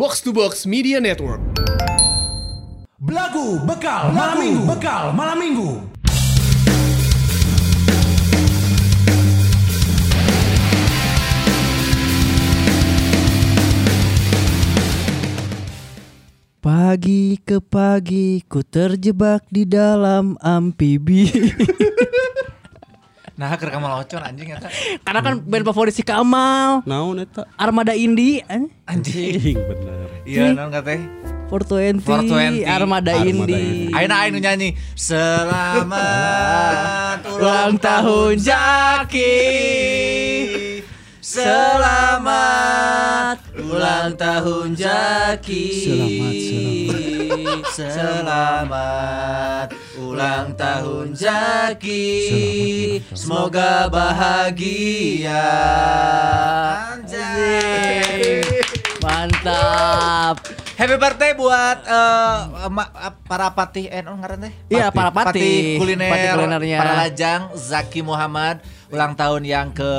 Box to Box Media Network. Belagu bekal malam minggu. Bekal malam minggu. Pagi ke pagi ku terjebak di dalam amfibi. Nah, keur kamal ocon anjing eta. Karena kan band favorit si Kamal. Naon eta? Armada Indie. eh? Anjing. Anjing bener. Iya, naon katanya? 420, 420. Armada, Armada Indie. Indie. Aina aing nu nyanyi Selamat Ulang tahun Jaki Selamat ulang tahun Jaki Selamat, Selamat ulang tahun Jaki Selamat, Semoga bahagia Anjay Mantap. Happy birthday buat eh, ma- para patih eh non ngaran teh? Iya, para patih. kuliner, Patih kulinernya. para lajang Zaki Muhammad ulang tahun yang ke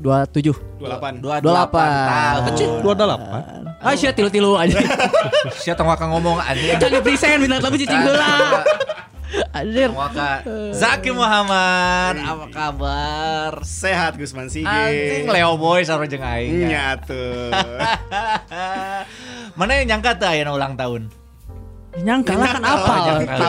27. 28. 28 28. tahun. Kecil 28. Ah, sia tilu-tilu aja. Sia tong waka ngomong anjing. Jangan di present bintang tamu cicing heula. Anjir. Waka Zaki Muhammad, apa kabar? Sehat Gusman Sige. Anjing Leo Boy sarua jeung aing. Nyatu. Mana yang nyangka tuh ayeuna ulang tahun? Nyangka lah kan. Nyangka,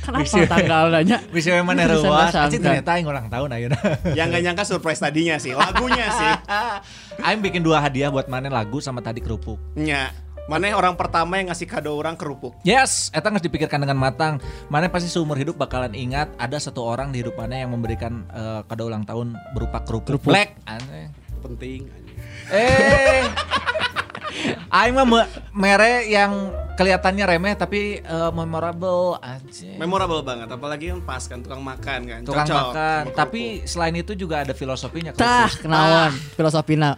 Kan apal tanggalnya. Bisa yang nggak Anjing sangka. ternyata aing ulang tahun ayeuna. Yang gak nyangka surprise tadinya sih. Lagunya sih. Aing bikin dua hadiah buat mana lagu sama tadi kerupuk. Nya. Mana orang pertama yang ngasih kado orang kerupuk. Yes, eta harus dipikirkan dengan matang. Mana pasti seumur hidup bakalan ingat ada satu orang di hidup mana yang memberikan eh, kado ulang tahun berupa kerupuk. Black. Aneh. Penting. anjing. Eh. Aing mah me- mere yang kelihatannya remeh tapi eh, memorable aja. Memorable banget. Apalagi yang pas kan tukang makan kan. Tukang Cocok makan. Tapi selain itu juga ada filosofinya Tah, kerupuk. kenawan filosofina.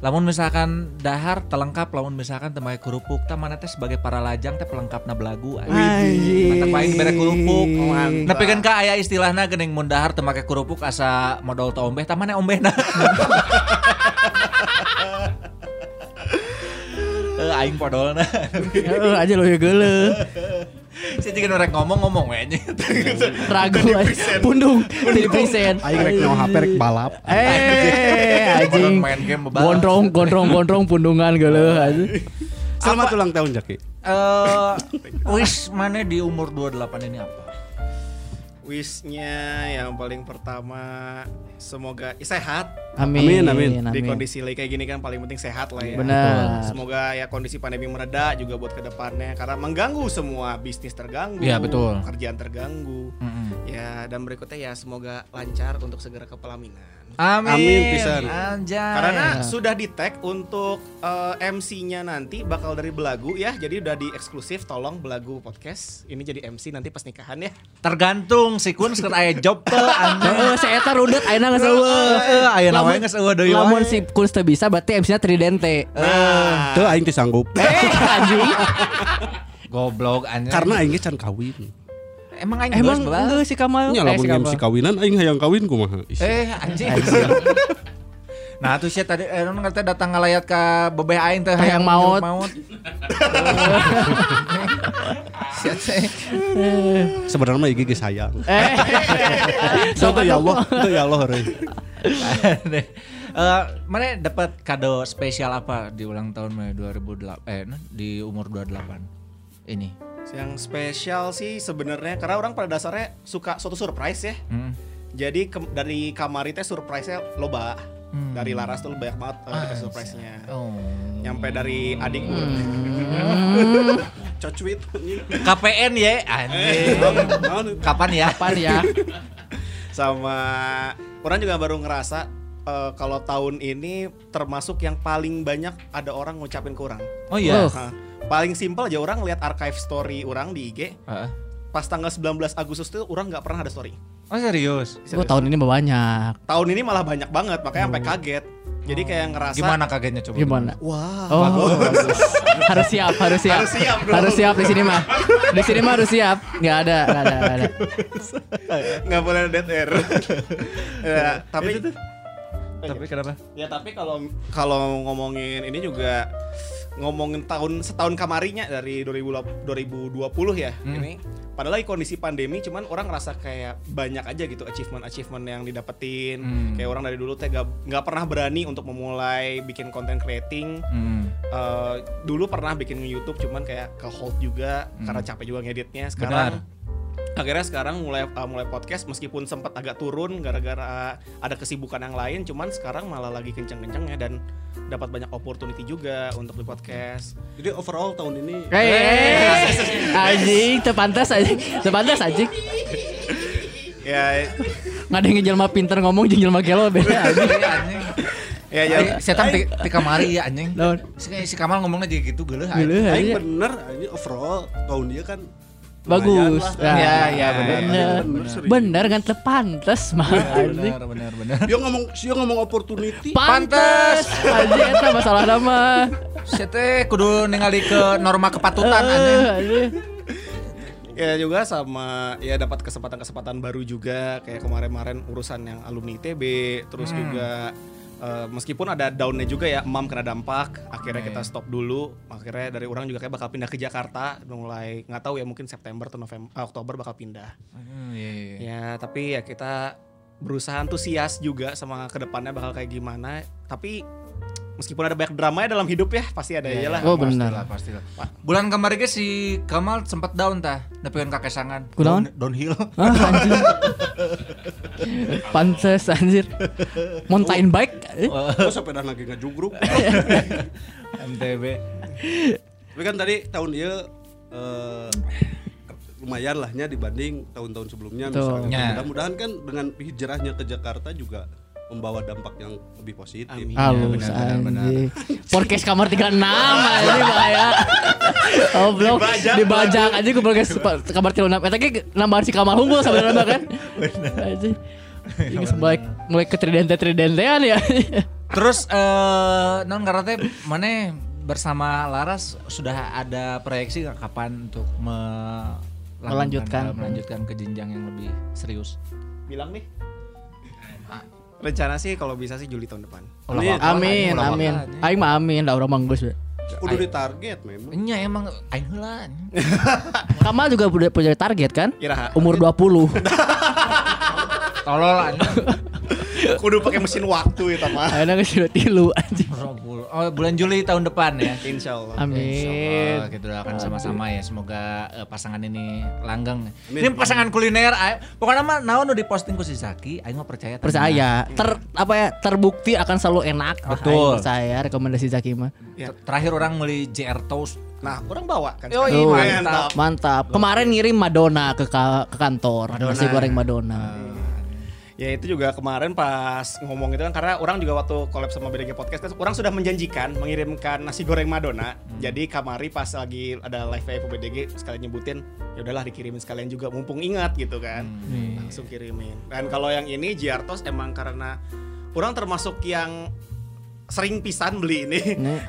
Lamun misalkan dahar telengkap, lamun misalkan temai kerupuk, tah mana teh sebagai para lajang teh pelengkapna belagu. anjing. Mata paling bere kerupuk. Tapi kan ka aya istilahna geuning mun dahar teu make kerupuk asa modal teu ombeh, tah mana ombehna. Eh aing podolna. Heeh, aja lo ya geuleuh. Saya juga norek ngomong-ngomong we anjing. Ragu aja. Pundung di present. Aing rek nyawa HP rek balap. Eh, anjing. Main game bebalap. Gondrong, gondrong, gondrong pundungan geuleuh aja. Selamat ulang tahun Jaki. Eh wis mana di umur 28 ini apa? Wishnya yang paling pertama semoga sehat Amin. Amin, di kondisi lagi kayak gini kan paling penting sehat lah ya. Benar. Semoga ya kondisi pandemi mereda juga buat ke depannya karena mengganggu semua bisnis terganggu, Iya, betul. kerjaan terganggu. Ya dan berikutnya ya semoga lancar untuk segera ke pelaminan. Amin. Amin, pisan. Anjay. Karena sudah di tag untuk eh, MC-nya nanti bakal dari Belagu ya. Jadi udah di eksklusif tolong Belagu podcast. Ini jadi MC nanti pas nikahan ya. tergantung si kun sekarang aya job anjing. Heeh, saya eta rundet ayeuna geus eueuh. Eh, aya Lamun- namanya geus eueuh deui Lamun wae. si Kunz teu bisa berarti MC-nya Tridente. Nah, Tuh aing teh sanggup. Eh, anjing. Goblok anjing. Karena aing can kawin. Emang aing Emang enggak si Kamal. Nya Eh, lamun si MC Kamal. kawinan aing hayang kawin kumaha. Eh anjing. Nah tuh sih tadi eh non ngerti datang ngalayat ke bebeh aing teh Hayang maot. maut. Teh. Sebenarnya mah IG ge sayang. Eh. So tuh ya Allah, tuh ya Allah heureui. Aneh. Eh, mana dapat kado spesial apa di ulang tahun Mei 2008 eh di umur 28 ini? Yang spesial sih sebenarnya karena orang pada dasarnya suka suatu surprise ya. Hmm. Jadi ke- dari kamari teh surprise-nya loba. Hmm. Dari Laras tuh banyak banget uh, dikasih surprise-nya. Oh. Nyampe dari adik Cocuit KPN ya anjing. Kapan ya? Kapan ya? sama orang juga baru ngerasa eh, kalau tahun ini termasuk yang paling banyak ada orang ngucapin ke orang. Oh iya. Nah, paling simpel aja orang lihat archive story orang di IG Heeh. pas tanggal 19 Agustus tuh orang nggak pernah ada story. Oh serius? Gua tahun ini banyak. Tahun ini malah banyak banget makanya sampai kaget. Jadi kayak ngerasa Gimana kagetnya coba? Gimana? Wah. Oh, harus siap, harus siap. Harus siap dong. Harus siap di sini mah. Di sini mah harus siap. Nggak ada, nggak ada, nggak ada. nggak boleh dead air. ya, tapi Tapi kenapa? ya tapi kalau kalau ngomongin ini juga ngomongin tahun setahun kamarinya dari 2020 2020 ya Hmm. ini padahal lagi kondisi pandemi cuman orang ngerasa kayak banyak aja gitu achievement achievement yang didapetin Hmm. kayak orang dari dulu teh gak, nggak pernah berani untuk memulai bikin konten creating Hmm. Eh, dulu pernah bikin YouTube cuman kayak ke hold juga karena capek juga ngeditnya sekarang akhirnya sekarang mulai uh, mulai podcast meskipun sempat agak turun gara-gara ada kesibukan yang lain cuman sekarang malah lagi kenceng-kencengnya dan dapat banyak opportunity juga untuk di podcast Jadi overall tahun ini Eh, anjing, tepantas anjing, tepantas anjing. ya Nggak ada yang jelma pinter ngomong jeung jelma gelo beda anjing. Iya, anjing. ya ya setan di, kamari ya anjing. Si, si Kamal ngomongnya jadi gitu geuleuh. Aing anjing. bener ini overall tahun dia kan Bagus. lumayan lah. Ya, ya, serius. Bener kan tepantas mah. Benar, benar, benar. Dia ngomong dia ngomong opportunity. Pantes. Anjing eta masalah nama. Saya teh kudu ningali ke norma kepatutan anjing. anjing. ya juga sama ya dapat kesempatan-kesempatan baru juga kayak kemarin-kemarin urusan yang alumni ITB terus juga eh, meskipun ada downnya juga ya emam kena dampak akhirnya kita stop dulu. Akhirnya dari orang juga kayak bakal pindah ke Jakarta mulai nggak tahu ya mungkin September atau November eh, Oktober bakal pindah. Hmm, iya, iya. ya tapi ya kita berusaha antusias juga sama ke depannya bakal kayak gimana. Tapi meskipun ada banyak drama ya dalam hidup ya pasti ada aja lah Oh benar. Pastilah, pastilah. Bulan kemarin ge si Kamal sempat down tah, nepikeun kakesangan. Kunaon? Down- Downhill. Ah, anjing. Pantes anjir. Mountain bike. eh? Oh, sepeda lagi ngejugruk. MTB. Tapi kan tadi tahun dia eh, lumayan lahnya dibanding tahun-tahun sebelumnya Betul. misalnya. Ya. Mudah-mudahan kan dengan hijrahnya ke Jakarta juga membawa dampak yang lebih positif. Amin. Halus benar, benar, benar. Podcast kamar 36 anjing bahaya. Oh, Dibajak dibajak aja ke podcast kamar 36. Eta ge nambahan si Kamal Hunggul sebenarnya kan. Anjing. Ini mulai mulai ke tridente tridentean ya. Terus eh non karena teh mana bersama Laras sudah ada proyeksi nggak kapan untuk me- Melanjutkan. melanjutkan ke jenjang yang lebih serius. bilang nih rencana sih kalau bisa sih Juli tahun depan Amin. Amin, amin. Aing mah amin, da urang manggus. Udah di target memang. Nya emang aing heula. Kamal juga punya punya target kan? Umur 20. Tolol anjing. kudu pakai mesin waktu ya mah Ayeuna geus tilu anjing. Oh, bulan Juli tahun depan ya. Insya Allah Amin. Oh, kita doakan sama-sama ya semoga eh, pasangan ini langgeng. Ini pasangan kuliner. ay- Pokoknya mah naon nu diposting ku si Zaki, aing mah percaya. Percaya, ter apa ya terbukti akan selalu enak. Betul. aing percaya rekomendasi Zaki mah. Ya. Ter- Terakhir orang beli JR Toast. nah orang bawa kan Yoi, mantap. Mantap. Kemarin ngirim Madonna ke ka- ke kantor. Nasi goreng Madonna. Ya itu juga kemarin pas ngomong itu kan karena orang juga waktu collab sama BDG Podcast kan orang sudah menjanjikan mengirimkan nasi goreng Madonna. Jadi kamari pas lagi ada live live BDG sekalian nyebutin ya udahlah dikirimin sekalian juga mumpung ingat gitu kan. Langsung kirimin. Dan kalau yang ini Giartos emang karena orang termasuk yang sering pisan beli ini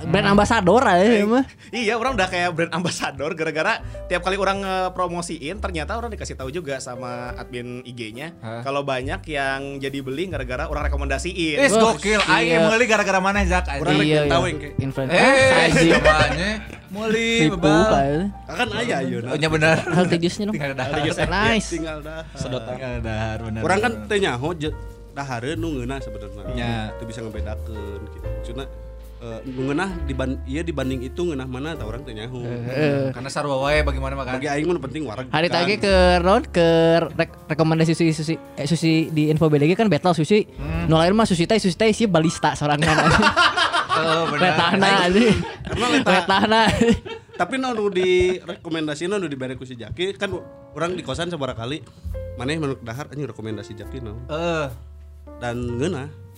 Brand ambasador aja mah. Iya, orang udah kayak brand ambassador gara-gara tiap kali orang ngepromosiin ternyata orang dikasih tahu juga sama admin IG-nya kalau banyak yang jadi beli gara-gara orang rekomendasiin. Eh, Wah, gokil. iya. Aing yang meuli gara-gara mana Zak? Orang anjing? rek tahu yang kayak Influencer. Eh, meuli Tipu bebal. kayak. kan aya ayeuna. Oh, nya benar. Hal tidiusnya dong. Tinggal dahar. Nice. Tinggal dah. Tinggal dahar benar. Orang kan nyaho je dahareun nu ngeunah sebenarnya. Ya. Itu bisa ngebedakeun gitu. Cuna eh, nu ngeunah diban iya dibanding itu ngeunah mana tah orang teh nyaho. Eh, Karena sarua wae bagaimana makan. Bagi aing mah nu penting wareg. Hari kan. tadi ke Ron ke rek- rekomendasi sushi sushi eh, sushi di info BDG kan battle sushi. Nu lain mah sushi teh sushi teh si balista sorangan. Oh, benar. Letahna anjing. Karena letah. Letahna. Tapi nu di rekomendasi nu dibere ku si Jaki kan orang di kosan sabaraha kali maneh menurut dahar anjing rekomendasi Jaki no. Eh, Dan.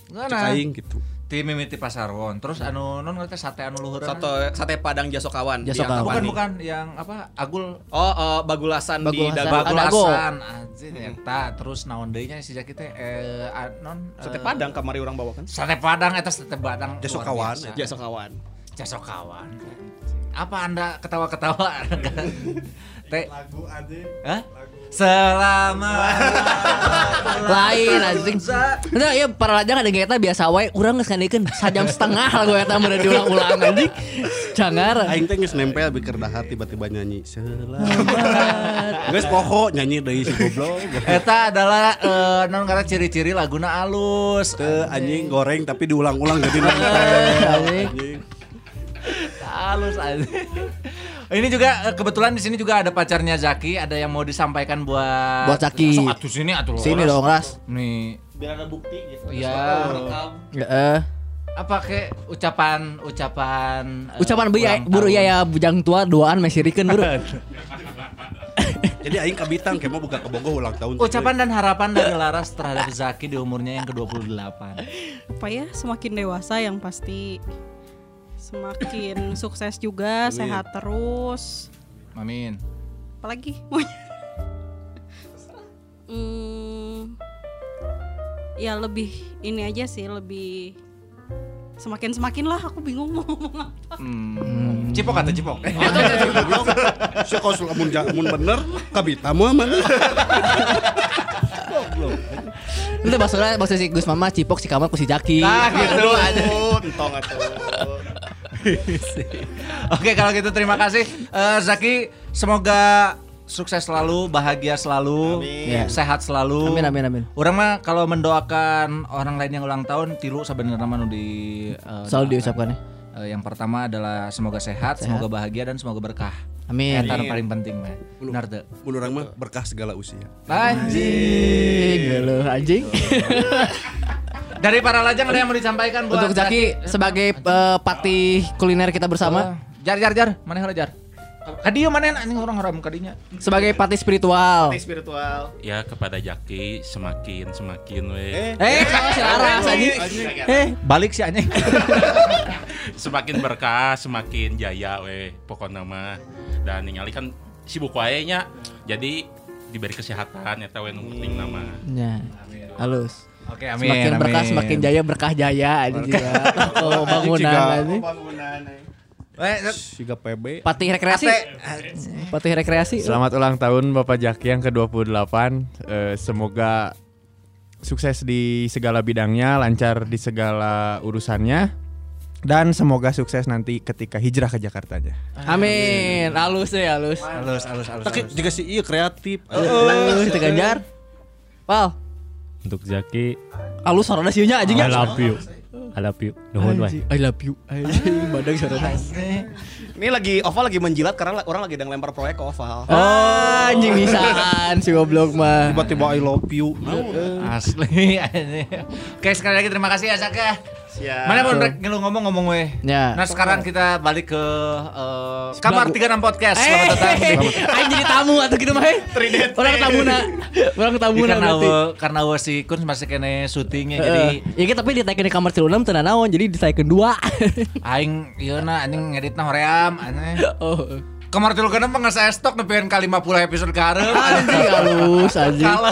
Cek aing gitu. ti mimiti pasarwon. Terus anu non ngerti sate anu luhureun. Sate sate Padang Jasokawan. di Jasokawan. Bukan bukan yang apa? Agul Oh, Bagulasan, di Bagulasan. Dago. Bag- Adago. Bagulasan anjing eta terus naon deui nya si Jaki teh eh non Sate eh, Padang kamari orang bawa kan. Sate Padang eta sate Padang. luar Jasokawan, Jasokawan. Casokawan. Apa Anda ketawa-ketawa? Teh Lagu aja. Hah? Selama lain anjing. Nah, ya para lajang ada kita biasa wae urang geus ngandikeun sajam setengah lagu eta mun diulang-ulang anjing. Cangar. Aing teh geus nempel di dahar tiba-tiba nyanyi selamat. Geus poho nyanyi deui si goblok. Eta adalah eh, non karena ciri-ciri laguna alus. Teu anjing goreng tapi diulang-ulang jadi nempel. Anjing. Halus aja. Ini juga eh, kebetulan di sini juga ada pacarnya Zaki, ada yang mau disampaikan buat Buat Zaki. Sok atuh sini atuh. Sini dong, Ras. Nih. Biar ada bukti gitu. Iya. Heeh. Apa ke ucapan ucapan eh, Ucapan beu ya, buru ya ya bujang tua duaan mesirikeun buru. Jadi aing kabitang kayak mau buka kebogoh ulang tahun. Ucapan dan harapan dari Laras terhadap Zaki di umurnya yang ke-28. apa ya semakin dewasa yang pasti semakin sukses juga Amin. sehat terus Amin. apalagi maunya hmm, ya lebih ini aja sih lebih semakin semakin lah aku bingung mau ngomong apa Hmm. Cipok atau cipok? Si kos lamun ja- mun bener kabita mah mana. Itu maksudnya maksud si Gus Mama Cipok si Kamal ku si Jaki. Nah, gitu aja. Entong atuh. Oke, kalau gitu terima kasih Eh, Zaki. Semoga sukses selalu, bahagia selalu, Amin. Ya. sehat selalu. Amin amin amin. Orang mah kalau mendoakan orang lain yang ulang tahun tilu sebenarnya mah nu di eh, Selalu diucapkan ya. Eh, yang pertama adalah semoga sehat, semoga bahagia dan semoga berkah. Amin. Eta paling penting mah. Benar tuh. Mun urang mah berkah segala usia. Anjing, geuleuh anjing. Dari para lajang ada yang mau disampaikan buat Untuk Jaki sebagai eh, patih kuliner kita bersama, Oh, Jar jar jar, mana heula jar? Kadieu mana anjing orang haram kadinya. sebagai patih spiritual. Patih spiritual. ya kepada Jaki semakin semakin we Eh, sama si Laras anjing. Eh, Balik sih anjing. semakin berkah semakin jaya we pokoknya mah dan ningali kan sibuk wae nya jadi diberi kesehatan ya tahu nu penting nama Ya. Halus. Oke, amin. Semakin berkah amin. semakin jaya berkah jaya anjing juga. Oh, bangunan juga. anjing. Bangunan. eh. Siga PB. Patih rekreasi. Patih rekreasi. Selamat ulang tahun Bapak Jaki yang ke-28. Eh, semoga sukses di segala bidangnya, lancar di segala urusannya. Dan semoga sukses nanti ketika hijrah ke Jakartanya. Amin. Halus ya, halus. halus halus halus. Oke, juga si iya kreatif. Halus kita ganjar. Pal, Untuk Zaki, halus sarana sieunya anjing ya. I love you. I love you. Nuhun wae. I love you. Anjing. Ini lagi Oval lagi menjilat karena orang lagi sedang lempar proyek ke Oval. Oh, anjing bisaan si goblok mah. Tiba-tiba I love you. Asli anjing. Oke, sekali lagi terima kasih ya Saka. Siap. Mana mau rek ngilu ngomong-ngomong weh. Ya. Nah, sekarang kita balik ke eh, kamar 36 podcast. Selamat datang. Eh, aing jadi tamu atau gitu mah. eh. Orang tamuna. Orang tamuna karena berarti. we, karena we si Kun masih kene syutingnya jadi Heeh. Ya tapi ditaikeun di kamar 36 teu naon jadi ditaikeun dua. aing ieu na anjing ngeditna hoream anjing. oh. Kamar 36 mah geus saya stok nepian ka 50 episode karep. Anjing halus anjing. Kalau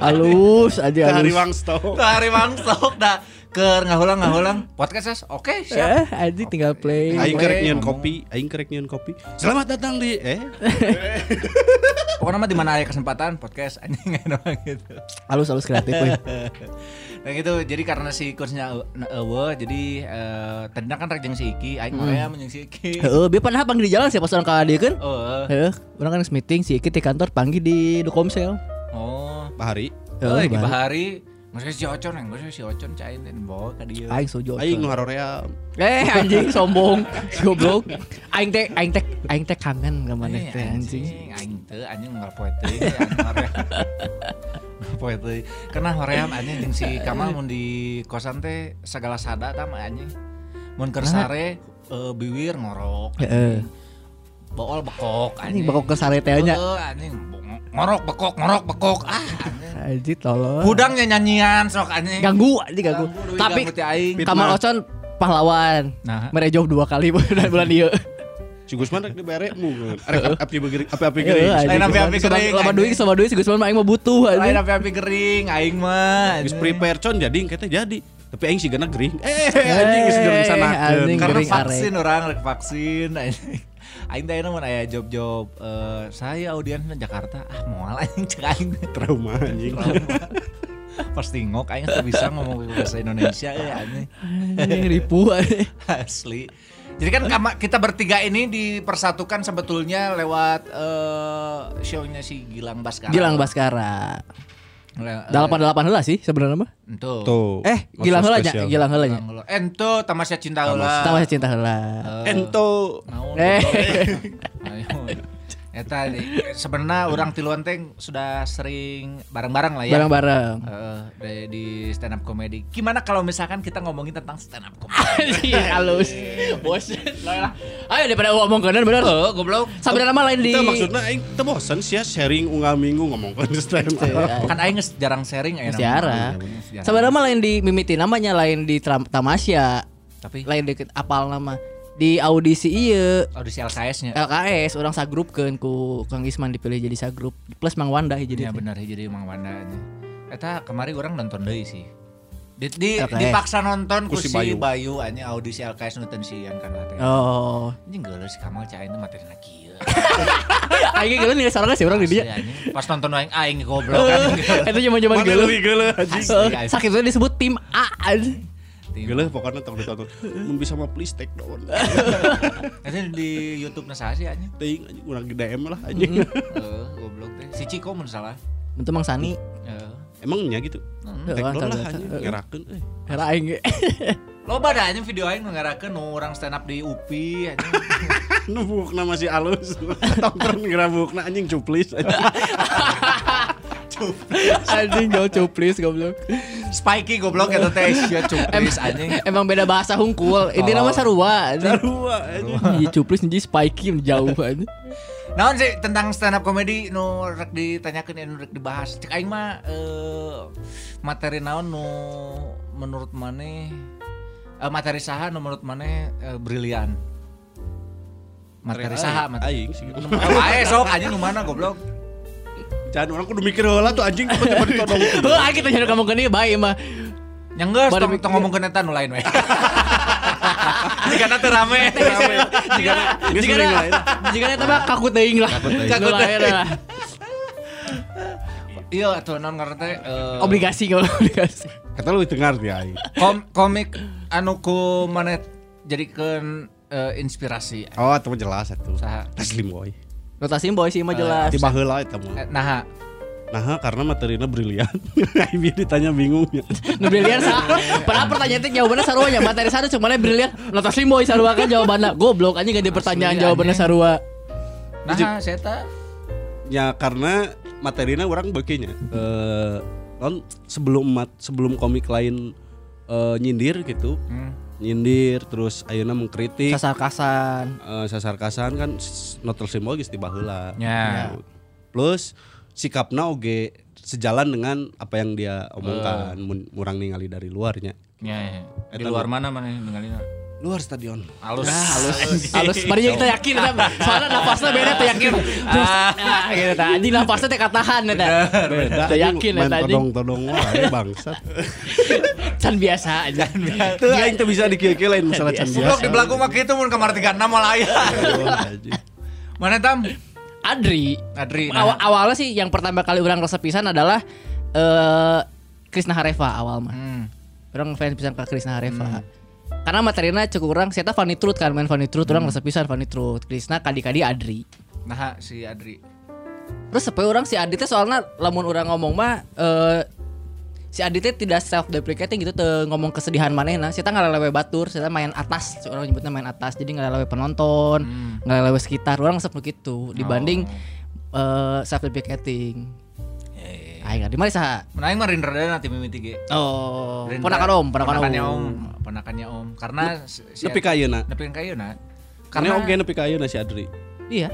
Halus anjing Hari halus. Wangsto. hari mangsok dah keur ngahulang ngahulang podcast Ses. Oke, siap. Eh, anjing tinggal play. Aing kerek nyeun ngomong. kopi, aing kerek nyeun kopi. Selamat datang di eh Pokoknya mah di mana ada kesempatan podcast anjing doang gitu. Halus halus kreatif. Nah gitu, jadi karena si kursnya eueuh jadi eh tadinya kan rek jeung si Iki, aing hoream jeung si Iki. Heeh, bieu pernah panggil di jalan siapa orang ka dieu kan? Oh, Heeh, orang kan meeting si Iki di kantor panggil di Dokomsel. oh. Pak Hari. Oh, Heeh, lagi Bahari. Maksudnya si Ocon, yang maksudnya si Ocon cain dan bawa ke dia. Aing sojo. Aing nu harorea. Eh anjing sombong, si goblok. Aing teh aing teh aing teh kangen ka maneh Eh, teh anjing. Aing teu anjing ngalpoe teuing anjing hoream. Ngalpoe teuing. Karena hoream anjing jeung si Kamal mun di kosan teh segala sada tah mah anjing. Mun keur sare eh, biwir ngorok. Heeh. Bool bekok Anjing bakal ke sare teh nya. Heeh, anjing ngorok bekok ngorok bekok ah anjing. Anjing tolong. Hudangnya nyanyian sok anjing. ganggu anjing ganggu. Ganggu, Tapi. Kamal Ocon pahlawan. Nah. Merejob dua kali bulan bulan dia. Si Gusman rek dibere mu. Rek api begeri api api anjing. Lain api-api Sama- kering, anjing. duit sama duit si Gusman mah aing mah butuh Lain anjing. api-api kering aing mah. Geus anjing. prepare con jadi kita jadi. Tapi aing sih gana gering. Eh anjing geus direncanakeun. anjing. Karena Gering vaksin orang rek vaksin. Aing teh mun aya job-job eh, saya audiensnya Jakarta. Ah moal anjing cek aing. Trauma anjing. Pas tingok aing teu bisa ngomong bahasa Indonesia ya anjing. Ribu aja. Asli. Jadi kan kita bertiga ini dipersatukan sebetulnya lewat eh, show-nya si Gilang Baskara. Gilang Baskara. Delapan delapan heula sih sebenarnya mah. Tuh. Eh, Gilang heula nya, Gilang heula nya. Ento tamasya cinta heula. Tamasya cinta heula. Ento Naon, Eh. Eta sebenarnya orang tiluan teh sudah sering bareng-bareng lah ya. Bareng-bareng. Eh, di, di stand up comedy. Gimana kalau misalkan kita ngomongin tentang stand up comedy? Anjing halus. Bos. lah. Ayo daripada ngomong keun bener. Oh, goblok. Sebenarnya mah lain di Itu maksudnya aing teu bosan sih ya sharing unggal minggu ngomong kan stand up. Kan aing geus jarang sharing aya Siara. Iya, jarang. Sebenarnya mah lain di mimiti namanya lain di tamasya. Tapi Lain di apal nama. Di audisi iya audisi LKS-nya. LKS orang sagrup kan ku Kang Isman dipilih jadi sagrup plus Mang Wanda jadi Ya benar jadi Mang Wanda nya. Eta kemarin orang nonton deui sih. Di, di LKS. dipaksa nonton ku si si Bayu, Bayu. Bayu audisi LKS nonton sian kan teh. Oh. Anjing geuleuh si Kamal cai itu materi kieu. Aing geuleuh nih salah sih orang di dia. Pas nonton aing aing goblok kan. Itu anjing. Eh, Sakit itu disebut tim A. anjing. Geuleuh pokoknya tong ditonton. Mun bisa mah please take down. Eta di YouTube nasa sih anjing. Teuing anjing urang di DM lah anjing. Heeh, goblok teh. Si Ciko mun salah. Bentuk Mang Sani. Heeh. Emangnya gitu. Heeh, Take down lah anjing kan. ngerakeun eh. Hera aing ge. Loba dah anjing video aing ngarakeun nu orang stand up di UPI anjing. Nubukna masih halus. Tongkron ngerabukna anjing cuplis anjing. Anjing jauh cuplis goblok. Spiky goblok eta teh sia cuplis anjing. Emang beda bahasa hungkul. Ini nama sarua. anjing. Sarua anjing. Iya cuplis jadi spiky jauh anjing. Naon sih tentang stand up comedy nu rek ditanyakeun ya nu rek dibahas. Cek aing mah eh, materi naon nu menurut maneh eh, materi saha nu menurut maneh eh, brilian. Materi saha materi. Aing sih sok anjing nu mana goblok. Jangan orang kudu mikir heula tuh anjing tiba-tiba ditodong. Heuh, aing kita nyari kamu gini bae mah. Yang geus Bari tong, tong ngomongkeun eta nu lain we. Jika teu rame. Jika Geus jika lain. jika eta mah kaku teuing lah. Kaku Nu lain teuing. lah. Iya atuh naon ngaran teh eh, Obligasi kalau obligasi. Kata lu dengar dia kom komik anu ku maneh jadikeun eh, inspirasi. Oh, itu jelas atuh. Saha? Taslim boy. Notasi boy sih mah jelas. Tiba heula eta mah. Eh, Nah, Nah, karena materinya brilian. Aing ditanya bingungnya. Nu brilian sa. Padahal pertanyaan teh jawabannya sarua nya materi sarua cuma brilian. Notasi boy sarua kan jawabannya goblok anjing ganti pertanyaan jawabannya anjing. sarua. nah saya tak Ya karena materinya orang baginya eh non sebelum mat sebelum komik lain eh, nyindir gitu. Nyindir terus ayeuna mengkritik Sasar-kasan. eh, sasarkasan kan s- not tersimol geus. Ya. Plus sikapna oge sejalan dengan apa yang dia omongkan mun murang ningali dari luarnya. ya, ya. di luar mana mana ninggalina Luar stadion. halus halus halus barinya kita yakin eta soalnya nafasnya beda teh yakin ah gitu tah anjing nafasnya teh katahan eta Beda Teu yakin eta anjing todong-todong wae bangsat. can biasa aja Teu aing teu bisa dikieu-kieu lain masalah can biasa. di belagu mah kitu mun kamar 36 malah aya. Aduh, anjing. Mana tam? Adri Adri. Awa- Nah. awalnya sih yang pertama kali orang resep pisan adalah eh Krisna Hareva awal mah Hmm. orang fans pisan ke Krisna Hareva karena materinya cukup orang saya Fanny Truth kan main Fanny Truth orang resep pisan Fanny Truth Krisna kadi-kadi Adri Nah, si Adri. Terus supaya orang si Adit teh soalnya lamun orang ngomong mah eh si Adit teh tidak self deprecating gitu teu ngomong kesedihan manehna. Kita ngalelewe batur, kita main atas, orang nyebutnya main atas. Jadi ngalelewe penonton, ngalelewe sekitar. Orang resep gitu dibanding eh self deprecating. Aing di mana saha? Mun aing mah Rindra dan nanti mimiti ge. Oh, Rindra. ponakan om, ponakan Ponakannya om. om. Ponakannya om. Karena si Nepi ka ayeuna. Nepi ka ayeuna. Karena Karena oge nepi ka ayeuna si Adri. Iya.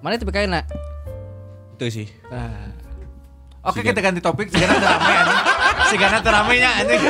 Mana itu kayaknya? Itu sih. Nah. Oke kita ganti topik. Sigana teu rame anjing. Sigana teu rame nya anjing.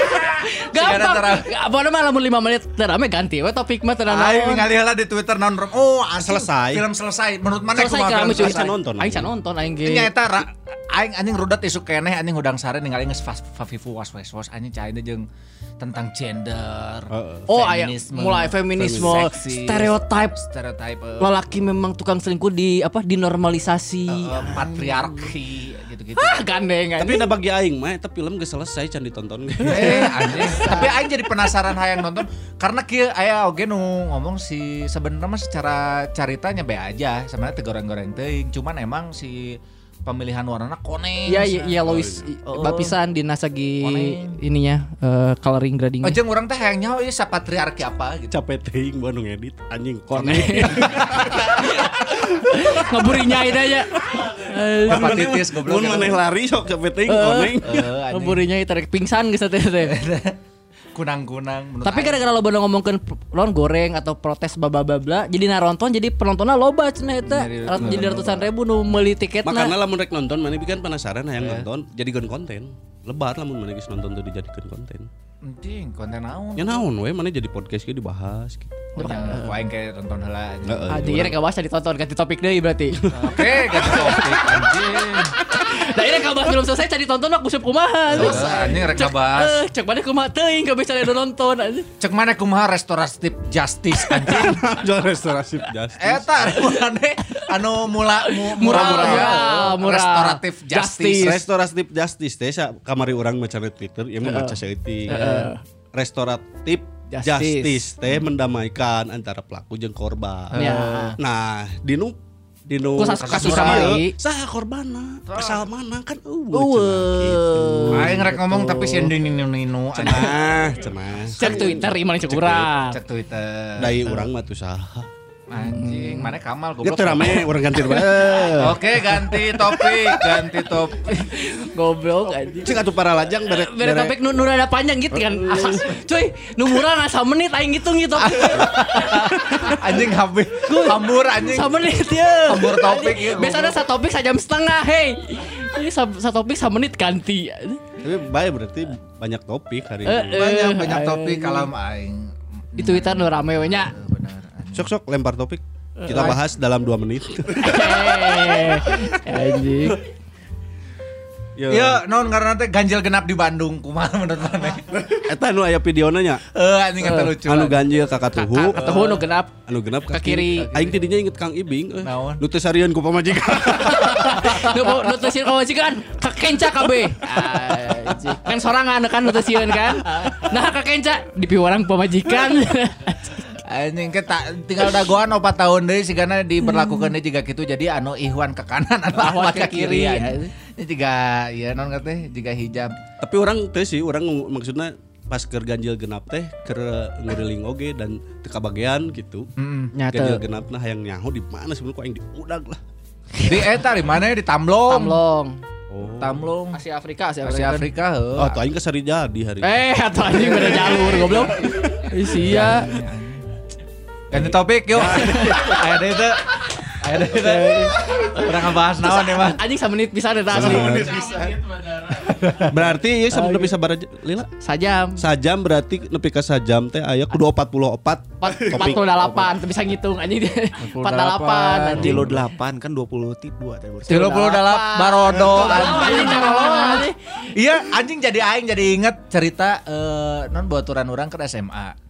Gampang. Apa nama lamun 5 menit terame ganti we topik mah tenang. Aing ningali heula di Twitter naon rom. Oh, Selesai. Film selesai. Menurut mana Selesai kumaha kami film selesai? nonton. Aing can nonton aing ge. Nya eta ra- aing anjing rudat isuk keneh anjing udang sare ningali geus fast fafifu was was was anjing cai jeung tentang gender. Oh, aya mulai feminisme, seksi, stereotip stereotip eh, lelaki memang tukang selingkuh di apa dinormalisasi. eh, patriarki gitu-gitu. Ah, gandeng Tapi udah bagi aing mah eta film geus selesai can ditonton. eh anjing. Tapi aing jadi penasaran hayang nonton karena kieu aya oge nu ngomong si sebenarnya mah secara ceritanya be aja sebenarnya teu goreng-goreng teuing cuman emang si pemilihan warnanya koneng. Ya, ya, ya Lois Oh. bapisan di nasagi Koneng. ininya eh, coloring grading. Oh, jeung urang teh hayang nyaho ieu sapatriarki apa gitu. Capek teuing gua nu ngedit anjing koneng. Ngeburinya itu aja. Eh, Hepatitis goblok. Mun maneh lari sok capek teuing koneng. Eh, anjing. Ngeburinya itu rek pingsan geus teh teh. kunang-kunang menurut Tapi gara-gara lo bener ngomongin lon goreng atau protes bla bla bla jadi naronton jadi penontonnya loba cenah eta. Jadi- Rat- Jadi ratusan ribu nu meuli tiketna. Makanya lamun rek nonton mana kan penasaran hayang nonton jadikan konten. Lebar lamun mana nonton tuh dijadikan konten. Anjing konten naon Ya naon we mana jadi podcast ge dibahas gitu. Oh, ya, aing kayak tonton heula anjing. Heeh. Ah, jadi rek bahas ditonton ganti topik deui berarti. Oke, ganti topik anjing. Nah ini kalau bahas belum selesai cari tonton aku sup kumaha. Terus anjing rek kabahas. Eh, cek mana kumaha teuing ka bisa ada nonton. anjing. Cek mana kumaha restoratif justice anjing. Jual restorasi justice. Eta mana anu mula mu- Murah, murah murah, ya. murah. Restoratif justice. Restoratif justice teh kamari urang maca Twitter ieu mah maca saeutik. Restoratif Justice. justice teh mendamaikan antara pelaku jeung korban. Ya. Nah, dinu dinu Ku sas- kasus kamari. Saha korbanna? Asal mana kan eueuh. Eueuh. Aing rek ngomong tapi ninu ninu anjing. Cenah, cenah. Cek Twitter iman cek urang. Cek Twitter. Dai urang mah tuh saha. Anjing, mana Kamal goblok. teu rame urang ganti bae. Oke, ganti topik, ganti topik. Goblok anjing. Cek atuh para lajang bere Bere topik nu nu rada panjang gitu kan. Asa, cuy, nu murah asa menit aing ngitung gitu. Anjing habis. Hambur anjing. Sa menit ya. Hambur topik ya. Biasanya sa topik sajam setengah, hei. Ini sa, sa topik sa menit ganti. Tapi bae berarti banyak topik hari Eh, ini. Banyak eh, banyak aing. topik kalam aing. Di Twitter nu rame we nya. Anjing. Sok-sok lempar topik. Kita bahas dalam dua menit. Eh, anjing. Yo. Ya, non karena teh ganjil genap di Bandung, kumaha menurut mana? Eta nu aya videona nya. Eh, anjing eta lucu. Anu ganjil ka katuhu. Katuhu nu genap. Anu genap Ka kiri. Aing tidinya inget Kang Ibing. eh. Naon? Nu teu sarian ku pamajikan. Nu nu teu sieun kawajikan, kakenca kabeh. Anjing. Kan sorangan kan nu teu sieun kan. Nah kakenca di piwarang pamajikan. Anjing kita tinggal dagoan 4 tahun deui sigana diberlakukeun deui jiga kitu jadi anu ihwan ke kanan anu Ahwat ahwat ke ke kiri. kiri. anjing. Ini jiga ya non teh jiga hijab. Tapi orang teh sih, orang ng- maksudnya pas keur ganjil genap teh keur nguriling oge dan teu kabagean gitu. Nyata. Ganjil genap nah hayang nyaho di mana sebenarnya kok aing diudag lah. Di eta di mana di Tamlong. Tamlong. Oh. Tamlong. Asia Afrika, Asia Asia Afrika. Afrika heuh. Oh, tuh aing kesari jadi hari. Eh, atau anjing beda jalur goblok. Isia. Ganti topik yuk. Aya deui teh. Aya deui teh. Urang ngebahas naon ya, Mas? Anjing menit bisa eta asli. Berarti ya sampai bisa baraja lila. Sajam. Sajam berarti nepi ka sajam teh aya kudu 44 Empat topik. puluh delapan, bisa ngitung anjing empat delapan anjing. Kilo 8 kan 20 ti 2 teh. 38 barodo Anjing. Iya, anjing jadi aing jadi inget cerita eh non baturan orang ke SMA.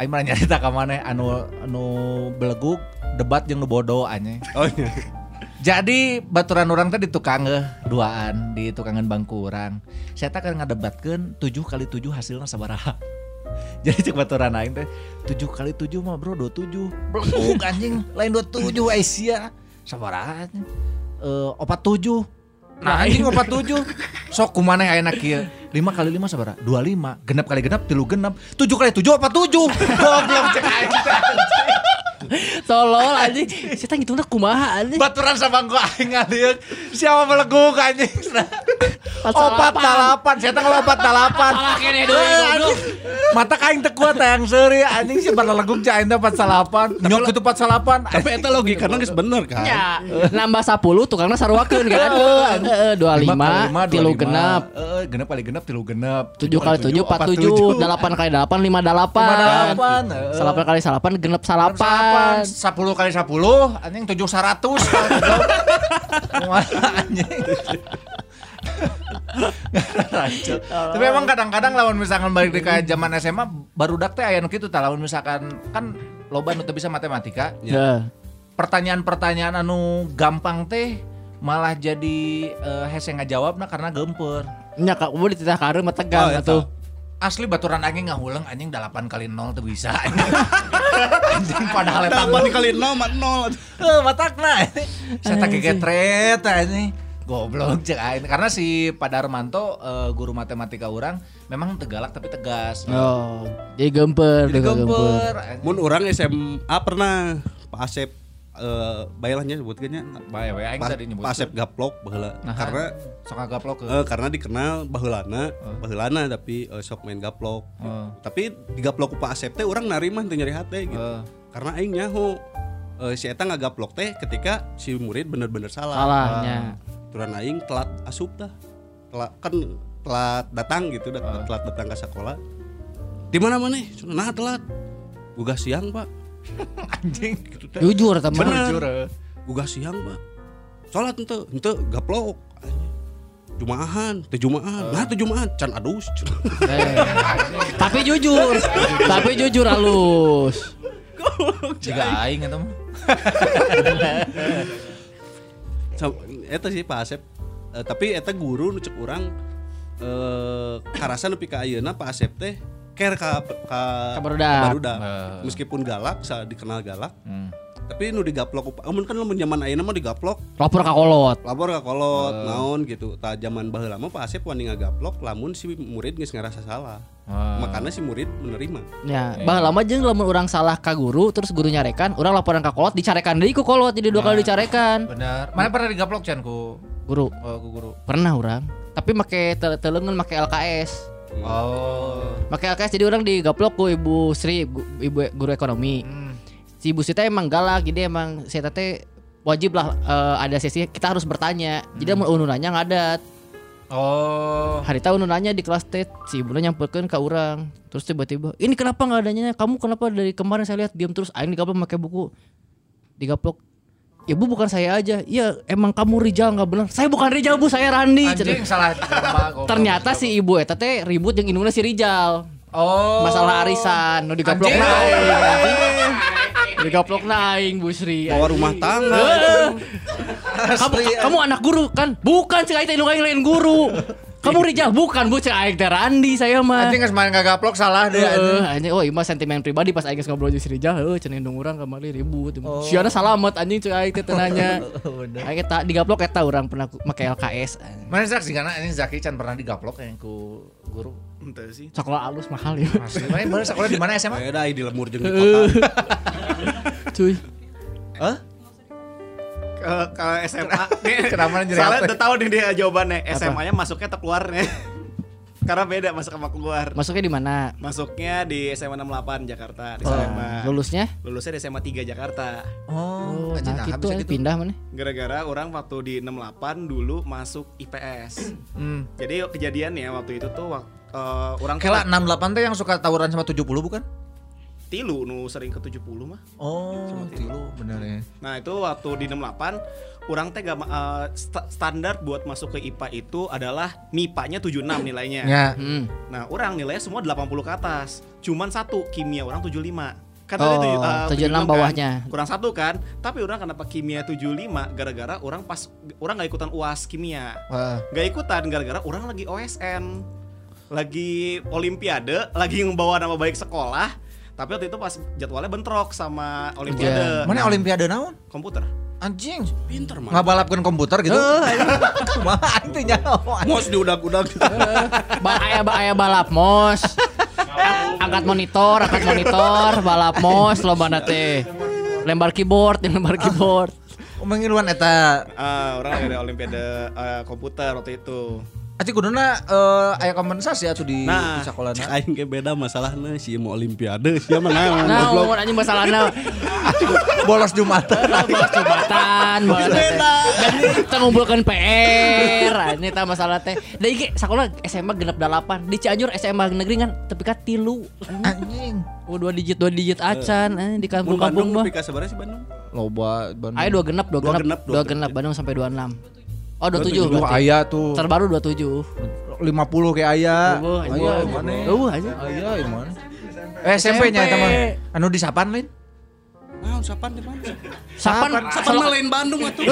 Aing malah nyarita ka maneh anu anu beleguk debat jeung nu bodoh anjing. Oh iya. Jadi baturan orang teh di tukang eh, duaan di tukangan bangku orang. Saya tak kan ngadebatkeun 7 kali 7 hasilnya sabaraha. Jadi cek baturan aing teh 7 kali 7 mah bro 27. Beleguk anjing lain 27 Aisyah. Sabaraha anjing? Eh 47. Nah anjing 47 Sok kumaneh ayeuna kieu 5 kali 5 sabaraha? 25 Genep kali genep tilu genep 7 kali 7 47 Goblok cek anjing. Tolol anjing. Kita ngitungna kumaha anjing. Baturan sama gua aing ngalieur siapa meleguk anjing. Opat dalapan, saya dalapan. Salah kene deui goblok. Mata kain teu kuat yang seuri anjing sih pada legug cai teh 48. Nyok itu 48. Tapi eta logikana geus bener kan. Ya, nambah 10 tukangna saruakeun kan. Heeh, 25, tilu genap. Heeh, genep kali genep tilu genep. 7 kali 7 47, 8 kali 8 58. 58. Salapan kali salapan genep Salapan. 10 kali 10 anjing 7 100. Kumaha anjing. Tapi emang kadang-kadang lawan misalkan balik di kayak zaman SMA baru dak teh aya nu kitu tah lawan misalkan kan loba nu bisa matematika. Ya. Pertanyaan-pertanyaan anu gampang teh malah jadi eh, hese ngajawabna karena gemper. Nya kak udah dititah kareu mah tegang Oh, eta. atuh. Asli baturan anjing ngahuleng anjing 8 kali 0 tuh bisa. anjing padahal eta Apa dikali 0 mah 0. Eh, matakna. Saya tak getret ini. Goblok cek aing. Karena si Pak Darmanto eh, guru matematika orang memang tegalak tapi tegas. Oh, jadi gemper, Jadi gemper. Mun orang SMA pernah Pak Asep eh bayalannya sebutkannya Bae we aing Pak tadi nyebut. Pak Asep gaplok baheula. Nah, Karena sok gaplok ke. eh, karena dikenal baheulana, baheulana tapi eh, sok main gaplok. Eh. Tapi di gaplok ku Pak Asep teh orang narimah teu nyari hate gitu. Eh. Karena aing nyaho eh, si eta ngagaplok teh ketika si murid bener-bener salah. Salahnya. Turan aing telat asup dah. Telat kan telat datang gitu, dat- telat datang ke sekolah. Di mana mana? Nah telat. Gugah siang, Pak. Anjing. Jujur teman. Bener. Jujur. eh. Gugah siang, Pak. Salat ente, ente gaplok. Jumaahan, teu jumaahan. Nah, teu jumaahan, can adus. Eh. Tapi jujur, tapi jujur halus. Jika aing eta mah. Eta sih Pak Asep Eh, tapi eta guru nu cek urang eh karasa nepi ka ayeuna Pak Asep teh care ka ka Ka barudak. barudak. Eh. Meskipun galak, sa dikenal galak, Hmm. tapi nu digaplok amun kan lamun zaman ayeuna mah digaplok Lapor ka kolot. lapor ka kolot Eh. naon gitu. Ta zaman baheula mah Pak Asep wani ngagaplok lamun si murid geus ngerasa salah. Ah. Makanya si murid menerima. Ya, bah lama jeung lamun orang salah ka guru terus guru nyarekan, orang laporan ka kolot dicarekan deui ku kolot jadi dua kali dicarekan. Benar. Mana pernah digaplok Chan ku Guru, oh, ku guru. pernah orang. Tapi make te- telengan make LKS. Oh. Make LKS jadi orang digaplok ku Ibu Sri, Ibu guru ekonomi. Hmm. Si Ibu Sri emang galak, jadi emang saya teh wajib lah eh, ada sesi kita harus bertanya. Jadi mau unu nanya ngadat. Oh. Hari tahu nanya di kelas teh si ibu nyamperkeun ke orang. Terus tiba-tiba, "Ini kenapa nggak adanya? Kamu kenapa dari kemarin saya lihat diam terus aing digaplok pakai buku." Digaplok. Ibu bukan saya aja. Iya, emang kamu Rijal nggak benar. Saya bukan Rijal, Bu. Saya Randi. Anjing salah. Ternyata si ibu eta teh ribut yang indungna si Rijal. Oh. Masalah arisan, nu digaplok Anjing. naing. Digaplok naing Bu Sri. Bawa rumah tangga. Eh. kamu, kamu anak guru kan? Bukan teh indung aing lain guru. Kamu Rijal bukan Bu cek aing teh Randi saya mah. Anjing geus main gaplok salah deh anjing. Heeh, anjing oh iya mah sentimen pribadi pas aing geus ngobrol jeung si Rijal, heuh cenah urang kamari ribut. Oh. Siana salamet anjing cek aing teh nanya. Aing eta digaplok eta urang pernah make LKS. Mana Zak sih karena ini Zaki Chan pernah digaplok yang ku guru. Ente sih. Sekolah alus mahal ya. Asli, mana sekolah di mana SMA? Beda di lemur jeung di kota. Cuy. Hah? Ke, ke SMA nih. Kenapa jadi Soalnya udah tahu nih dia jawabannya. SMA-nya masuknya terkeluar nih. Karena beda masuk sama keluar. Masuknya di mana? Masuknya di SMA 68 Jakarta di Oh, Salemba. lulusnya? Lulusnya di SMA 3 Jakarta. Oh, Oh, nah nah, gitu, eh, pindah mana? Gara-gara orang waktu di 68 dulu masuk IPS. Hmm. Jadi kejadiannya waktu itu tuh eh, orang Kela 68 teh yang suka tawuran sama 70 bukan? Tilu nu sering ke 70 mah. Oh, tilu bener ya. Nah itu waktu di 68 orang teh gak ma- eh, sta- standar buat masuk ke IPA itu adalah MIPA-nya 76 nilainya. Ya. Hmm. Nah orang nilainya semua 80 ke atas. Cuman satu kimia orang 75. Kan Oh, tadi tujuh- eh, 76 kan. bawahnya. Kurang satu kan. Tapi orang kenapa kimia 75 gara-gara orang pas orang nggak ikutan UAS kimia. Wah. Gak ikutan gara-gara orang lagi OSN. Lagi olimpiade, lagi membawa nama baik sekolah. Tapi waktu itu pas jadwalnya bentrok sama olimpiade. Mana olimpiade naon? komputer. Anjing. Pinter mah. Ngabalapkeun komputer gitu. Kumaha anjing nyaho. Mos diudag-udag. Ba aya ba aya balap mos. angkat monitor, angkat monitor, balap mos lo teh. Lembar keyboard, lembar keyboard. mengiluan eta. Ah, orang ada olimpiade eh, komputer waktu itu. Ati kuduna eh aya kompensasi atuh di, Nah, di aing ge beda masalahnya si mau olimpiade sia mah Nah, goblok. mau anjing masalahna Bolos Jumatan. bolos jumatan, bolos teh. Dan kita ngumpulkan PR, ini tah masalah teh. Da ieu ge sekolah SMA genep 8 di Cianjur SMA negeri kan tapi kan tilu. Anjing. Oh, dua digit dua digit acan eh, di Mun kampung-kampung Bandung mah. sih Bandung? Loba Bandung. Ayo dua genap, dua Dua genap, genep, dua dua genap Bandung sampai 26. Oh, 27 Duh, berarti. aya tuh. Terbaru 27. 50 kayak aya. Oh, Aya mana? Oh, aja. Aya mana? Eh SMP-nya eta mah. Anu di Sapan lain? Naon sapan di mana? Sapan, Sapan mah lain Bandung atuh.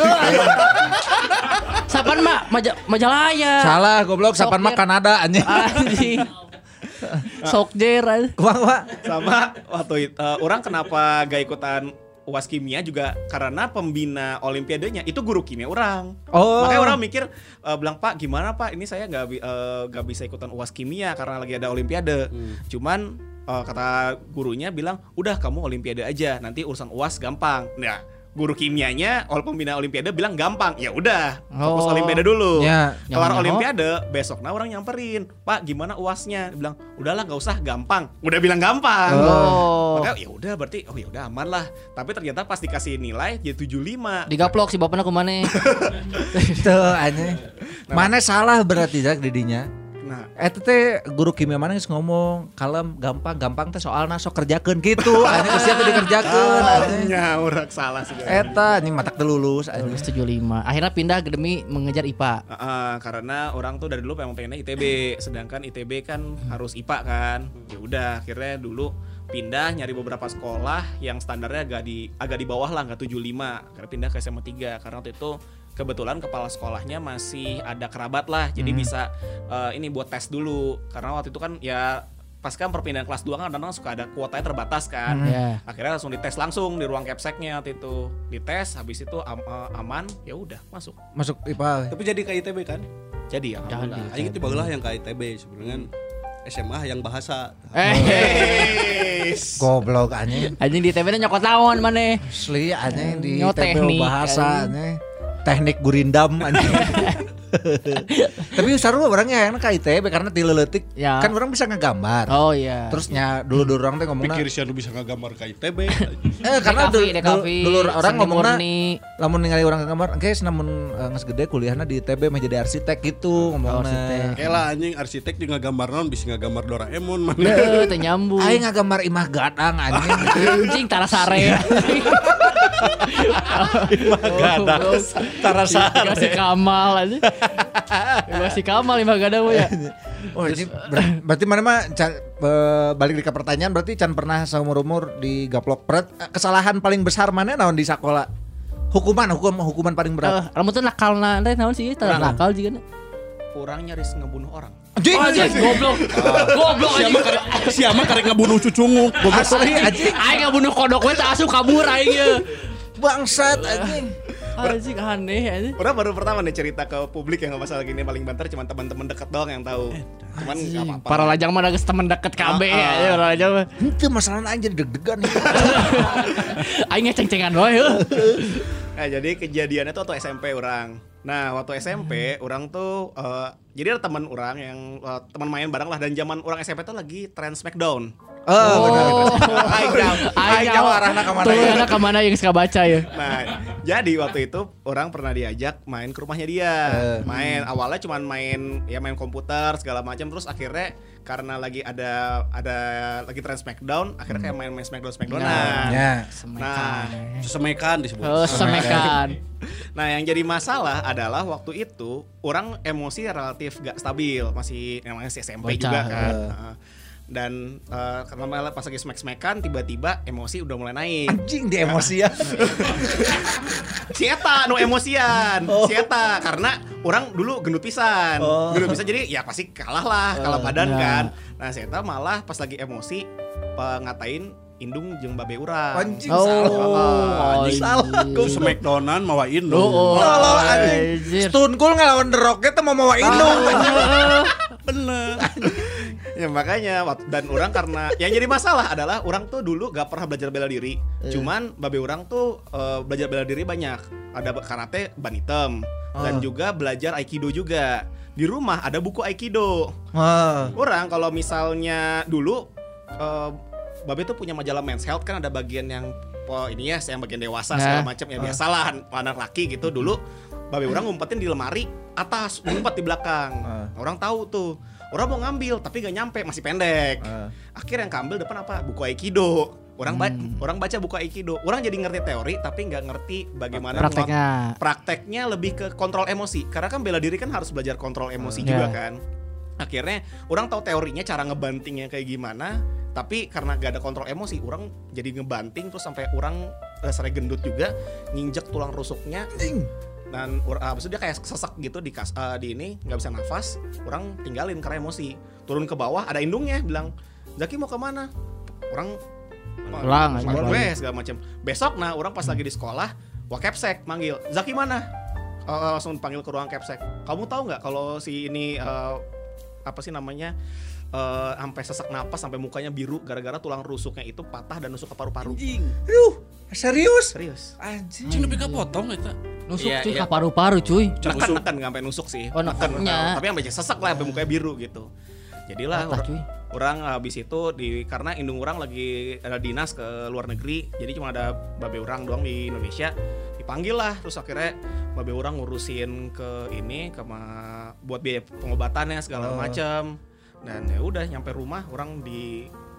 Sapan mah Maja, Majalaya. Salah goblok Sapan mah. Kanada anjing. Anjing. Sokjer aja. Wah, wah. Sama waktu itu eh, orang kenapa gak ikutan UAS kimia juga karena pembina olimpiadenya itu guru kimia orang. Oh. Makanya orang mikir eh, bilang Pak gimana Pak ini saya nggak bi- eh, nggak bisa ikutan UAS kimia karena lagi ada olimpiade. Cuman eh, kata gurunya bilang udah kamu olimpiade aja nanti urusan UAS gampang. Nah guru kimianya ol pembina olimpiade bilang gampang ya udah fokus Oh. olimpiade dulu. Ya. Kelar olimpiade besok nah orang nyamperin Pak gimana UASnya? Dia bilang udahlah nggak usah gampang. Udah bilang gampang. Oh. Makanya ya udah berarti oh ya udah aman lah. Tapi ternyata pas dikasih nilai jadi 75. Digaplok si bapaknya ke mana? Tuh anjing. Mana salah berarti Zak didinya? Nah, Eta teh guru kimia mana geus ngomong kalem gampang gampang teh soalna sok kerjakeun gitu geus teh dikerjakeun anjing. nya orang salah sih. Eta anjing matak teh lulus anjing. Lulus 75. Akhirnya pindah ke demi mengejar IPA. Heeh, karena orang tuh dari dulu emang pengennya ITB, sedangkan ITB kan harus IPA kan. Ya udah, akhirnya dulu pindah nyari beberapa sekolah yang standarnya agak di agak di bawah lah, nggak 75. Karena pindah ke SMA 3 karena waktu itu kebetulan kepala sekolahnya masih ada kerabat lah, jadi bisa eh, ini buat tes dulu. Karena waktu itu kan ya pas kan perpindahan kelas 2 kan kadang suka ada kuotanya terbatas kan. Ya. Akhirnya langsung dites langsung di ruang capseknya waktu itu. Dites habis itu am- eh, aman, ya udah masuk. Masuk IPA. Tapi jadi ke ITB kan? Jadi ya. Nah, aing itu bagelah yang ke ITB sebenarnya SMA yang bahasa. Eh, Goblok anjing. anjing di TV nyokot lawan mana? Asli anjing di Nyo TB teknik, bahasa anjing. Teknik gurindam anjing. Tapi seru orangnya enak ke ITB karena tileletik Ya. kan orang bisa ngegambar. Oh iya. Terusnya dulu dulu orang teh ngomongna Pikir sih lu bisa ngagambar ke ITB. eh karena dulu dulu orang ngomongna murni. lamun ningali orang ngegambar guys namun geus gede kuliahna di ITB mah jadi arsitek gitu ngomongna. arsitek. Kayak lah anjing arsitek juga ngagambar naon bisa ngagambar Doraemon mana. Deh, teu nyambung. Aing ngagambar imah gadang anjing. Anjing tara sare. gadang. Tara sare. Si Kamal aja. Si Kamal lima gadang we ya. Oh, ini ber- berarti mana mah balik di ke pertanyaan berarti Can pernah seumur umur di gaplok berat eh, kesalahan paling besar mana naon di sekolah hukuman hukum hukuman paling berat Eh, Lamun tuh nakal na, teh naon sih? Nakal juga. na. Kurang nyaris ngebunuh orang. Anjing Anjing goblok. Goblok anjing. Siapa karek ngebunuh cucungu. asli anjing Aing ngabunuh kodok we teh asup kabur aing ye. bangsat anjing Anjing aneh anjing. Orang baru pertama nih cerita ke publik yang nggak masalah gini paling banter cuma teman-teman dekat doang yang tahu. Cuman nggak apa-apa. Para lajang mah geus temen deket KB ya, para lajang mah. itu masalahnya aing jadi deg-degan Aing ngeceng-cengan wae heuh. Nah, jadi kejadiannya tuh waktu SMP orang. Nah, waktu SMP orang tuh eh, jadi ada teman orang yang eh, teman main bareng lah dan zaman orang SMP tuh lagi tren Smackdown. Oh benar Aing jauh, aing jauh arahna Tuh ke mana yang suka baca ya. Nah, jadi waktu itu orang pernah diajak main ke rumahnya dia. Main awalnya cuman main ya main komputer segala macam terus akhirnya karena lagi ada ada lagi tren Smackdown, akhirnya kayak main-main Smackdown Smackdownan. ya Nah, Semekan disebut. Oh, semekan. Nah, yang jadi masalah adalah waktu itu orang emosi relatif gak stabil, masih namanya masih SMP Bocah. juga kan. Heeh. Dan eh, karena malah pas lagi smack-smackan tiba-tiba emosi udah mulai naik. anjing di emosi ya Sieta nu emosian, sieta karena orang dulu gendut pisan. Gendut pisan jadi ya pasti kalah lah, kalah badan ya. kan. Nah, sieta malah pas lagi emosi eh, ngatain indung jeung babe urang. anjing Oh, salah anjing. salah Ku Smackdownan mawa Indo. Oh, oh, Tolol, anjing. Stone Cold ngelawan The Rock mau mawa indung Bener. Ya makanya dan orang karena yang jadi masalah adalah orang tuh dulu gak pernah belajar bela diri. Cuman babe orang tuh eh, belajar bela diri banyak. Ada karate ban hitam dan juga belajar aikido juga. Di rumah ada buku aikido. Wah. Orang kalau misalnya dulu eh, Babe tuh punya majalah Men's Health kan ada bagian yang oh, ini ya yang bagian dewasa Nah. segala macam ya biasalah anak laki gitu dulu Babe orang ngumpetin di lemari atas ngumpet di belakang. Orang tahu tuh. Orang mau ngambil tapi gak nyampe masih pendek. Akhirnya yang keambil depan apa? Buku Aikido. Orang ba- orang baca buku Aikido. Orang jadi ngerti teori tapi nggak ngerti bagaimana Prakteknya. prakteknya lebih ke kontrol emosi. Karena kan bela diri kan harus belajar kontrol emosi juga Ya. kan. Akhirnya orang tahu teorinya cara ngebantingnya kayak gimana, tapi karena gak ada kontrol emosi, orang jadi ngebanting terus sampai orang dasarnya gendut juga, nginjek tulang rusuknya. Dan ah, maksudnya dia kayak sesek gitu di kas, ah, di ini nggak bisa nafas, orang tinggalin karena emosi. Turun ke bawah ada indungnya bilang, "Zaki mau ke mana?" Orang Pulang segala macam. Besok nah orang pas lagi di sekolah, wah capsek manggil, "Zaki mana?" Eh, langsung panggil ke ruang capsek. Kamu tahu nggak kalau si ini eh, apa sih namanya? eh, sampai sesak napas sampai mukanya biru gara-gara tulang rusuknya itu patah dan nusuk ke paru-paru. Yuh, serius? Serius. Anjing. Cing nepi ka potong eta. Nusuk Iya, cuy iya. ke paru-paru cuy. Neken neken nggak sampai nusuk sih. Oh, Neken, nekennya. tapi sampai sesak lah sampai mukanya biru gitu. Jadilah Patah, cuy. orang habis itu di karena indung orang lagi ada dinas ke luar negeri, jadi cuma ada babe orang doang di Indonesia. Dipanggil lah terus akhirnya babe orang ngurusin ke ini ke ma- buat biaya pengobatannya segala macam. Dan ya udah nyampe rumah orang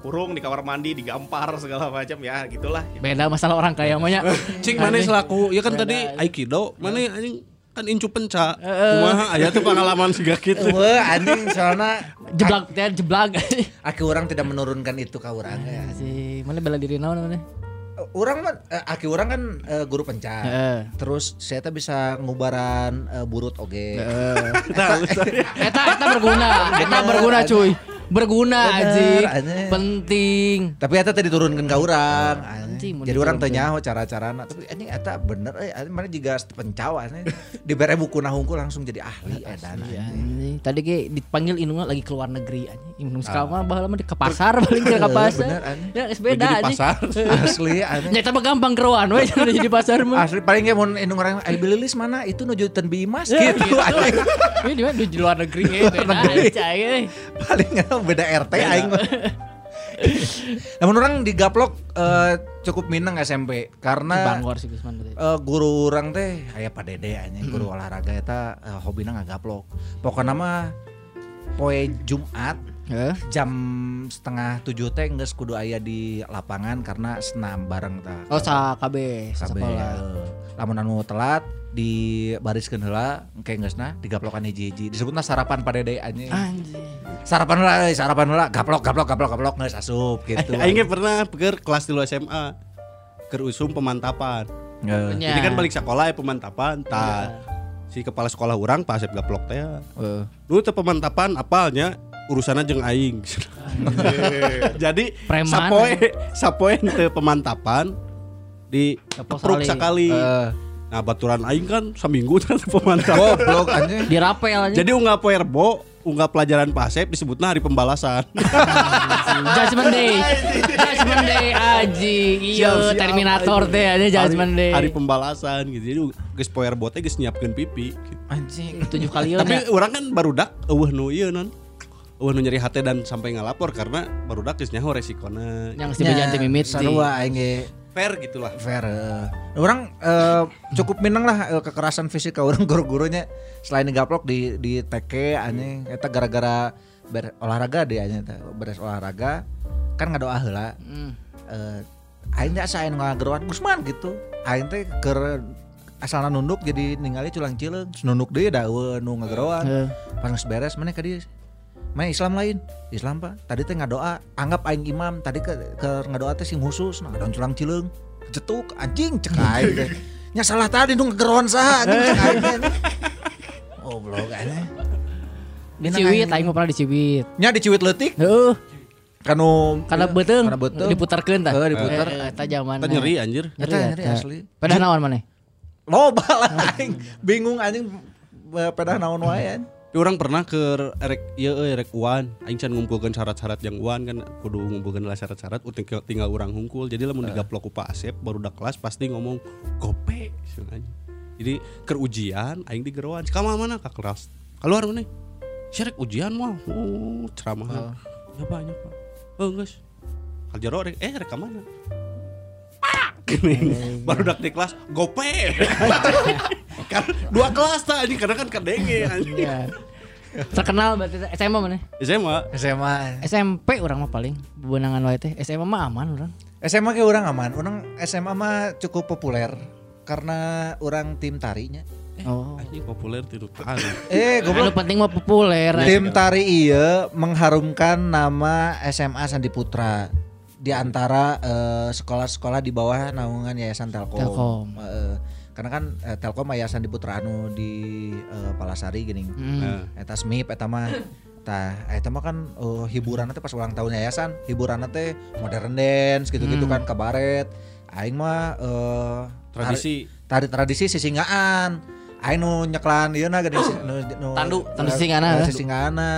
dikurung di kamar mandi, digampar segala macam ya gitulah. Beda masalah orang kaya maunya. Cing mana selaku ya kan Beda tadi aikido mana anjing kan incu penca kumaha aya tuh pengalaman siga gitu Wah, anjing soalnya jeblak teh jeblak. aki orang tidak menurunkan itu ke orang ya. si mana bela diri naon mana? Orang mah eh, aki orang kan eh, guru penca. Heeh. Terus saya teh bisa ngubaran eh, burut oge. Eta eta berguna, eta berguna cuy. Berguna anjing. anjing. Penting. Tapi eta teh diturunkan ke orang. Anjing, Jadi orang teu diturunkeun. nyaho cara-carana. Tapi anjing eta bener euy, anjing mana juga pencaw anjing. Dibere buku hungkul langsung jadi ahli edan. Iya. Tadi ge dipanggil indungna lagi keluar negeri anjing. Indung sekarang mah baheula mah di ke pasar paling ke pasar. Ya beda anjing. pasar. Asli anjing. Nyata mah gampang keruan we jadi di pasar mah. Asli paling ge mun indung orang ai mana itu nujutan bimas gitu. anjing. Ini di mana di luar negeri ge. Anjay. eh. paling beda RT aing mah. Namun orang digaplok eh, cukup minang SMP karena Bangor sih Gusman eh, guru orang teh aya Pak Dede anjing guru olahraga eta eh, hobina ngagaplok. Pokoknya mah poe Jumat Heeh. jam setengah tujuh teh geus kudu aya di lapangan karena senam bareng ta. Oh sa KB sekolah. eh, lamun anu telat di bariskeun heula engke geusna digaplokan hiji-hiji disebutna sarapan Pak Dede anjing. Sarapan heula euy, sarapan heula gaplok gaplok gaplok gaplok geus asup gitu. aing ge pernah keur kelas 3 SMA keur usum pemantapan. Ya. jadi kan balik sekolah ya pemantapan tah si kepala sekolah orang Pak Asep gaplok teh Heeh. lu teh pemantapan apalnya urusannya jeung aing jadi Preman, sapoe sapoe teu pemantapan di Tepok tepruk sekali. sakali Heeh. nah baturan aing kan seminggu teh teu pemantapan Goblok anjing. Di rapel aja. jadi unggah poe rebo unggah pelajaran Pak Asep disebutnya hari pembalasan Judgment Day. Judgment Day anjing. Iya, Terminator teh aja Judgment hari, Day. hari pembalasan gitu jadi geus poe rebo teh geus nyiapkeun pipi gitu. Anjing. tujuh kali ya. Tapi orang kan barudak eueuh nu ieu non. Nu nyeri hati dan sampai ngalapor karena barudak geus nyaho resikona. yang si bejanti mimit sih. Sarua aing Fair gitulah. fair. eh. Orang eh, cukup minang lah eh, kekerasan fisik ke orang guru-gurunya selain digaplok di di TK anjing eta gara-gara ber olahraga deh eta. beres olahraga kan ngadoa heula. Hmm. Eh aing ngageruan Gusman gitu. Aing teh keur asalna nunduk jadi ningali culang cileung Terus nunduk deui da eueuh nu ngageruan. Heeh. Pas beres mana ka dieu? Mana Islam lain? Islam pak. Tadi teh ngadoa, anggap aing imam. Tadi ke, ke ngadoa teh sing khusus, nah daun culang cileung, jetuk anjing cek aing teh. Nya salah tadi nu ngegeroan saha anjing cek aing teh. Oh blog. Di Ciwit, aing pernah di Ciwit. Nya diciwit leutik Heuh, kanu karena beteung Karena beteung. diputarkeun tah. Heuh, diputer. Eh, Eta zaman. Kita nyeri anjir. Eta nyeri asli. Pada naon maneh? Loba lah aing. Bingung anjing eh, pedah naon wae anjing. Tapi orang pernah ke erek iya euy erek uan aing can ngumpulkeun syarat-syarat yang uan kan kudu ngumpulkeun lah syarat-syarat tinggal, tinggal orang hungkul. Jadi lamun digaplok ku Pak Asep baru udah kelas pasti ngomong gope anjing. Jadi ke ujian aing di geroan. Kamu mana ka kelas? Keluar mana? Syarek ujian mah. Oh, ceramahan. Ya banyak, Pak. Oh, guys. Rek eh rek ka mana? Pak! Gini, baru dak di kelas gope. kan dua kelas tak anjing karena kan kadenge anjing. Iya. Terkenal berarti. SMA mana? SMA SMA SMP orang mah paling bebenangan wae teh. SMA mah aman orang. SMA kayak orang aman orang SMA mah cukup populer karena orang tim tarinya Oh. anjing populer tiru tahan. eh Anu goblok penting mah populer. tim tari iya mengharumkan nama SMA Sandi Putra di antara eh, sekolah-sekolah di bawah naungan Yayasan Telkom. Telkom. Eh, karena kan eh, Telkom Yayasan di Putra anu di eh, Palasari gini. Hmm. Eta SMIP eta mah Tah, eta mah kan uh, hiburan teh pas ulang tahun yayasan, hiburan teh modern dance gitu-gitu kan kabaret. Aing mah eh, Tradisi. tari tradisi sisinggaan. Aing nu nyeklan ieu na si- nu, nu Tandu, tandu sisinggaana. eh, sisinggaana.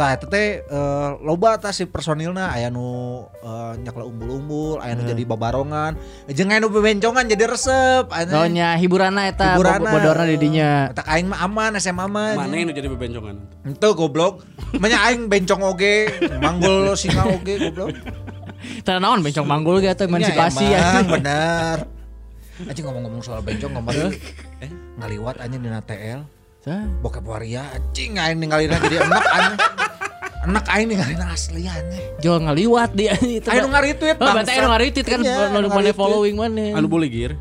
Tah eta teh eh, loba tah si personilna aya nu eh, nyekla umbul-umbul, aya nu jadi babarongan, jeung aya nu bebencongan jadi resep. anjing. Oh nya hiburanna eta Hiburanna. bo- bodorna di dinya. Tak aing mah aman SMA mah. Mana yang jadi bebencongan? Ente goblok. Manya aing bencong oge, manggul singa oge goblok. Tara naon bencong manggul ge atuh emansipasi Ya, emang, bener. Anjing ngomong-ngomong soal bencong kemarin eh ngaliwat anjing di TL. Tah. Bokep waria anjing aing ninggalina jadi enak anjing. Enak aing ninggalina asli anjing. Jual ngaliwat dia itu. Aing nu ngaretweet Oh, berarti aing nu ngaretweet kan Iya, nu mana following mana. Anu boleh gir.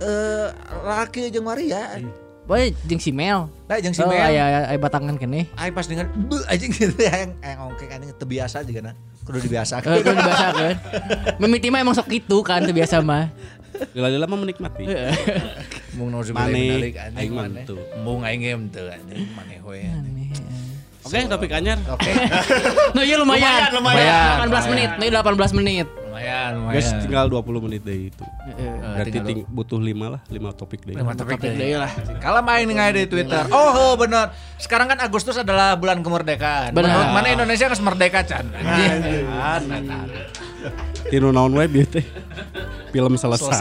Eh laki jeung waria. Boy jeung si Mel. Lah jeung si Oh, Mel. aya aya batangan keneh. Aing pas dengan anjing gitu aing aing ongkek anjing teu biasa juga na. Kudu dibiasakeun. Eh, kan biasa kan. Mimiti mah emang sok gitu kan teu biasa mah. Lila-lila mah menikmati. Mung nu Mane, aing mah teu. Mung aing ge teu anjing maneh we. Oke, topik anyar. Oke. Nah, iya lumayan. lumayan. 18 menit. Nih 18 menit. Lumayan, Guys, tinggal 20 menit deh itu. Heeh. Berarti tinggal ting- butuh 5 lah, 5 topik deh. Lima topik Topik deh. lah. Kalau main nih di Twitter. Oh, oh bener. Sekarang kan Agustus adalah bulan kemerdekaan. Benar. Mana Indonesia harus merdeka, Chan? Tinu naon we bieu teh. Film selesai.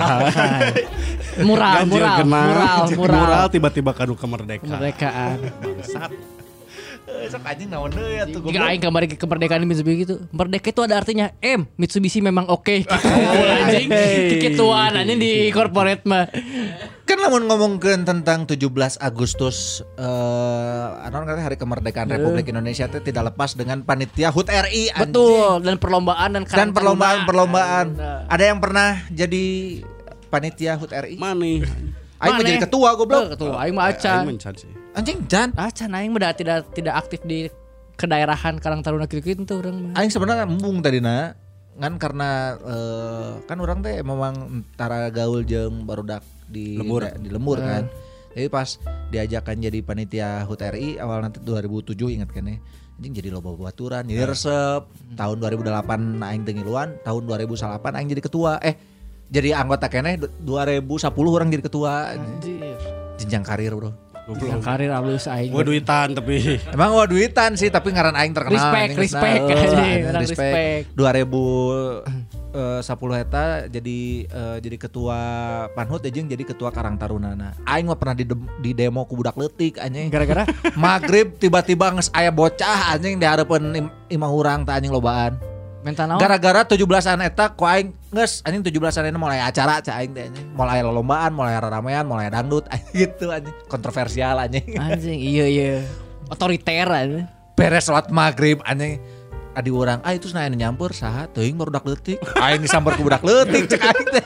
Mural, Ganjil mural, genap, mural, cek mural. tiba-tiba kadu kemerdekaan. Kemerdekaan. Bangsat. Sok anjing naon deui atuh Jika aing kemarin ke kemerdekaan Mitsubishi gitu. Merdeka itu ada artinya M, Mitsubishi memang oke gitu. anjing. Kikituan anjing di corporate mah. Kan lamun ngomongkeun tentang 17 Agustus eh anon kan hari kemerdekaan Republik Indonesia teh tidak lepas dengan panitia HUT RI anjing. Betul, dan perlombaan dan Dan perlombaan-perlombaan. Nah. Ada yang pernah jadi panitia HUT RI? Mane. Aing jadi ketua Oh, goblok. ketua aing mah Aing acan. mencan sih. Anjing Jan. Acan aing mah dah tidak tidak aktif di kedaerahan Karang Taruna gitu-gitu tuh orang mah. Aing sebenarnya embung tadi na kan karena eh, kan orang teh memang antara gaul jeung barudak di Lembur. di lembur kan. Jadi pas diajakan jadi panitia HUT RI awal nanti 2007 ingat kan ya. Anjing jadi loba baturan, jadi resep. Tahun 2008 aing teu ngiluan, tahun 2008 aing jadi ketua. Eh jadi anggota keneh 2010 orang jadi ketua. Anjir. Jenjang karir, Bro. Yang karir halus aing. Gua duitan tapi Emang gua duitan sih tapi ngaran aing terkenal. Respect, anjing, respect, Heeh, orang respect. 2000 eh, 10 eta jadi eh, jadi ketua Panhut jeung jadi ketua Karang Tarunana. Aing mah pernah di, di demo ku budak leutik anjing. Gara-gara Maghrib tiba-tiba nges aya bocah anjing di harapan im, imah urang teh anjing lobaan. Mental naon? Gara-gara 17-an eta ku aing nges anjing 17-an ini mulai acara cah aing teh anjing. Mulai lombaan, mulai ramean, mulai dangdut anjing gitu anjing. Kontroversial anjing. Anjing, iya iya. Otoriter anjing. beres sholat maghrib anjing adi orang ah itu nanya nyampur saha teuing baru budak leutik aing disamper ku budak leutik cek aing teh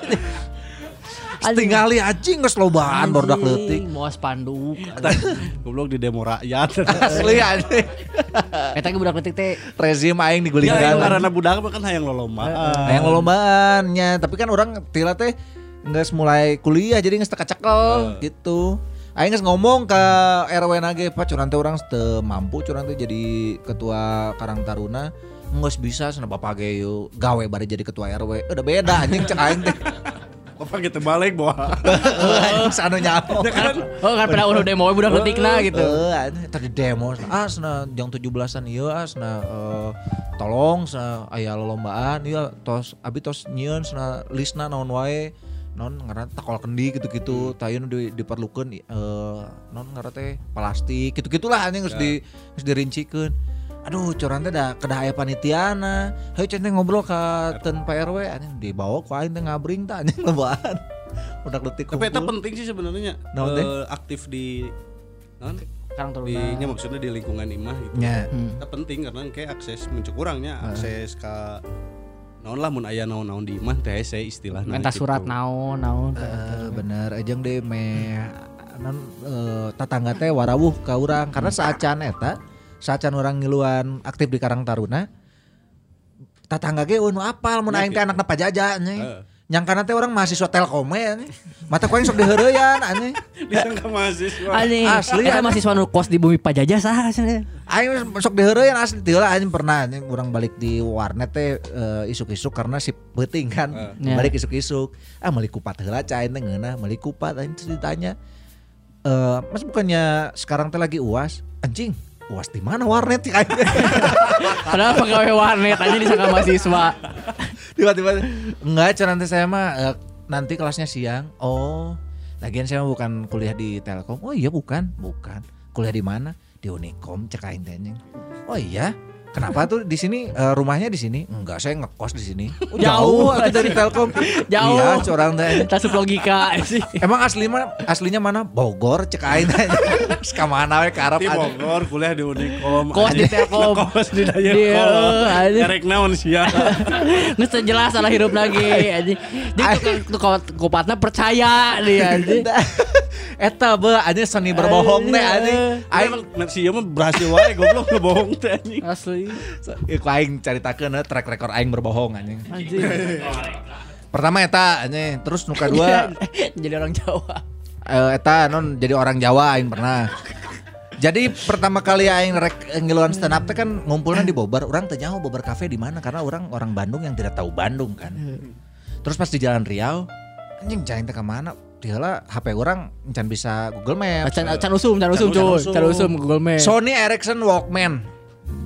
Tingali anjing geus lobaan leutik. Anjing, Mau spanduk. goblok di demo rakyat. asli anjing. Eta ge budak letik teh. Rezim aing Ya, digulingkan karena budak kan hayang lolombaan. yang lombaannya tapi kan orang tila teh geus mulai kuliah jadi teka cekel gitu. Aing geus ngomong ke RW nage Pak curang teh urang teu mampu curang teh jadi ketua Karang Taruna. Nggak bisa sana bapak ge yuk? Gawe bari jadi ketua RW udah beda anjing cek aing teh Bapak gitu balik bawa. Sana nyaho. Oh kan pada udah demo udah ngetikna gitu. Eh, anjing, tadi demo ah sana jam 17-an ieu ah sana eh, tolong sana aya lolombaan ieu tos abi tos nyieun sana listna naon wae. Non ngaran takol kendi gitu-gitu. Tayun di, diperlukeun eh non ngaran teh plastik gitu-gitulah anjing geus di geus dirincikeun aduh curang teh da kedah aya panitiana hayu cenah ngobrol ka ten PRW anjing dibawa ku aing teh ngabring tah anjing lobaan udah detik Tapi itu penting sih sebenarnya. Naon Eh, teh? aktif di non Karang di Taruna. nya maksudnya di lingkungan imah gitu. nya Itu penting karena kayak akses mencuk kurangnya akses ke naon lah mun aya naon-naon di imah teh saya istilahnya. Minta gitu. surat naon naon. Eh, bener ajeng deh me non eh, tatangga teh warawuh ka urang karena saacan eta saacan orang ngiluan aktif di Karang Taruna tatangga ge nu apal mun aing teh anakna pajaja nya Heeh. nyangkana teh orang mahasiswa Telkom ya nih mata ku aing sok diheureuyan aneh Disangka mahasiswa. Anjing, Asli, eta anjing. mahasiswa nu kos di bumi pajajah saha cenah. aing sok diheureuyan asli. Teu lah aing pernah anjing urang balik di warnet teh eh, isuk-isuk karena si peuting kan. Ya. balik isuk-isuk. Ah meuli kupat heula ca aing teh ngeunah meuli kupat aing terus ditanya eh Mas bukannya sekarang teh lagi UAS? Anjing UAS di mana warnet ya? Padahal pegawai warnet aja disangka mahasiswa. tiba-tiba enggak cara nanti saya mah eh, nanti kelasnya siang. Oh lagian saya mah bukan kuliah di Telkom. Oh iya bukan bukan. Kuliah di mana? Di Unicom cek aing teh anjing. oh iya Kenapa tuh di sini eh, rumahnya di sini? Enggak, saya ngekos di sini. Oh, Jauh, atuh dari Telkom. Jauh. Iya, curang teh. Tasup logika sih. Emang asli mah aslinya mana? Bogor cek aing teh. Terus ka mana we karep Di Bogor kuliah di Unicom. Kos di Telkom. Kos di Daya Iya, anjing. Erek naon sia. Nggak sejelas salah hidup lagi anjing. Dia tuh tuh kupatnya percaya dia anjing. Eta be anjing seni berbohong teh anjing. Aing Aing sia mah berhasil wae goblok ngebohong teh anjing. Asli. Iku aing caritakeun eh, track record aing berbohong anjing. Anjing. Pertama eta anjing, terus nu kadua Jadi orang Jawa. eh, eta non jadi orang Jawa aing pernah. Jadi pertama kali aing rek ngiluan stand up teh kan ngumpulnya di Bobar, orang teh nyaho Bobar Cafe di mana karena orang orang Bandung yang tidak tahu Bandung kan. Terus pas di Jalan Riau, anjing jalan teh ke mana? Tiala HP orang encan bisa Google Maps. Can, can usum, can usum Can usum. Can usum Google Map. Sony Ericsson Walkman.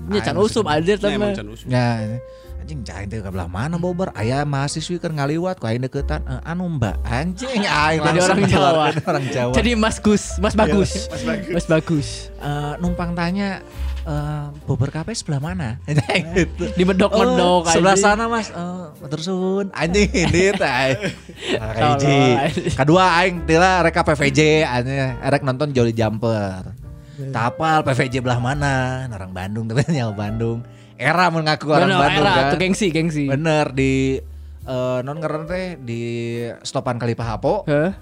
Ini can usum teman. can usum. Ya, anjing jalan teh ke belah mana Bobar? Aya mahasiswi keur ngaliwat ku aing deketan "Eh, anu Mbak. Anjing aing Jadi orang Jawa. orang Jawa. Jadi Mas Gus, Mas Bagus. Mas Bagus. Eh, numpang tanya eh Bogor Cafe sebelah mana? gitu. Di medok-medok Oh, sebelah sana mas oh, terus sun anjing ini teh kedua aing tila reka PVJ anjing rek nonton Jolly Jumper tapal PVJ belah mana orang Bandung tapi nyawa Bandung era mun ngaku orang Bener, Bandung era kan tuh gengsi, gengsi. bener di eh, non ngeren teh di stopan kali Pahapo Hah?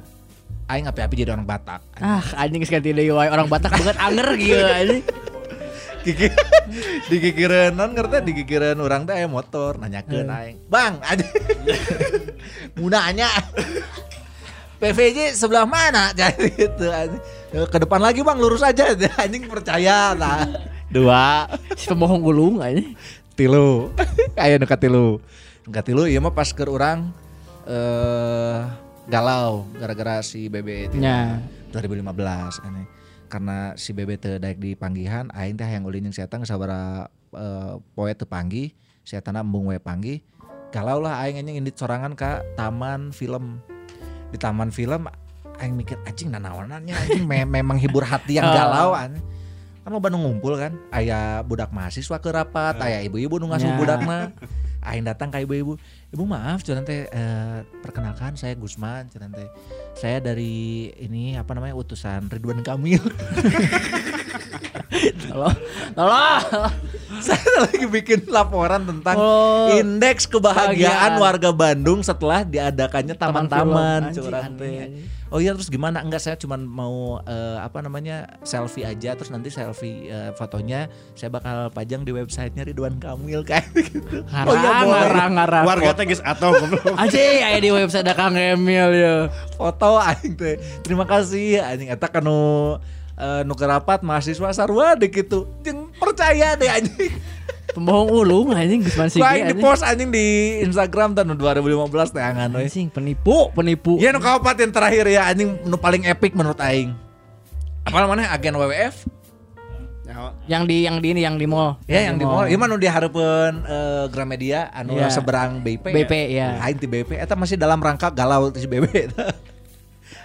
aing api-api jadi orang Batak Ah, anjing sekali deui wae orang Batak banget anger gitu anjing. Kiki dikikireun non ngerti dikikireun orang teh motor nanyakeun aing. Bang, ada munanya PVJ sebelah mana? Jadi itu anjing. Ke depan lagi Bang, lurus aja. Anjing percaya nah. Dua, Si pembohong gulung anjing. tilu. Aya nu katilu. Nu katilu ieu mah pas keur urang eh galau gara-gara si Bebe itu. Ya. 2015 aneh. Karena si Bebe daek di panggihan, aing teh yang ulin jeung si eta geus sabaraha eh, poe teu panggih, si eta embung we panggih. Galau lah aing anjing indit sorangan ka taman film. Di taman film aing mikir anjing nanaonannya anjing me- memang hibur hati yang galau anjing. Kan lo Bandung ngumpul kan, aya budak mahasiswa ke rapat, aya ibu-ibu nu ngasuh Ya. budakna. Aing datang ke ibu-ibu, ibu maaf cuman teh eh, perkenalkan saya Gusman cuman teh saya dari ini apa namanya utusan Ridwan Kamil Tolong. Tolong. saya lagi bikin laporan tentang Oh. indeks kebahagiaan Kebahagiaan. warga Bandung setelah diadakannya Taman taman-taman anjing. Oh iya terus gimana? Enggak saya cuma mau eh, apa namanya selfie aja terus nanti selfie eh, fotonya saya bakal pajang di websitenya Ridwan Kamil kayak gitu. Ngarang, ngarang, ngarang. Warga teh geus atuh goblok. Anjing aya di website ada Kang Emil ya. foto aing teh. Terima kasih anjing eta kanu eh, nu kerapat mahasiswa sarua deh gitu. Jeung percaya deh anjing. Pembohong ulung anjing geus man Ku aing di anjing. post anjing di Instagram tahun 2015 teh angan we. Anjing penipu, penipu. Iya nu kabupaten terakhir ya anjing nu paling epic menurut aing. Apa namanya agen WWF? Ya, Yang di yang di ini yang di mall. Ya yang di mall, ieu mah nu dihareupeun eh, Gramedia anu Iya. seberang BIP. BP, ya. Aing ti BIP eta masih dalam rangka galau ti BIP.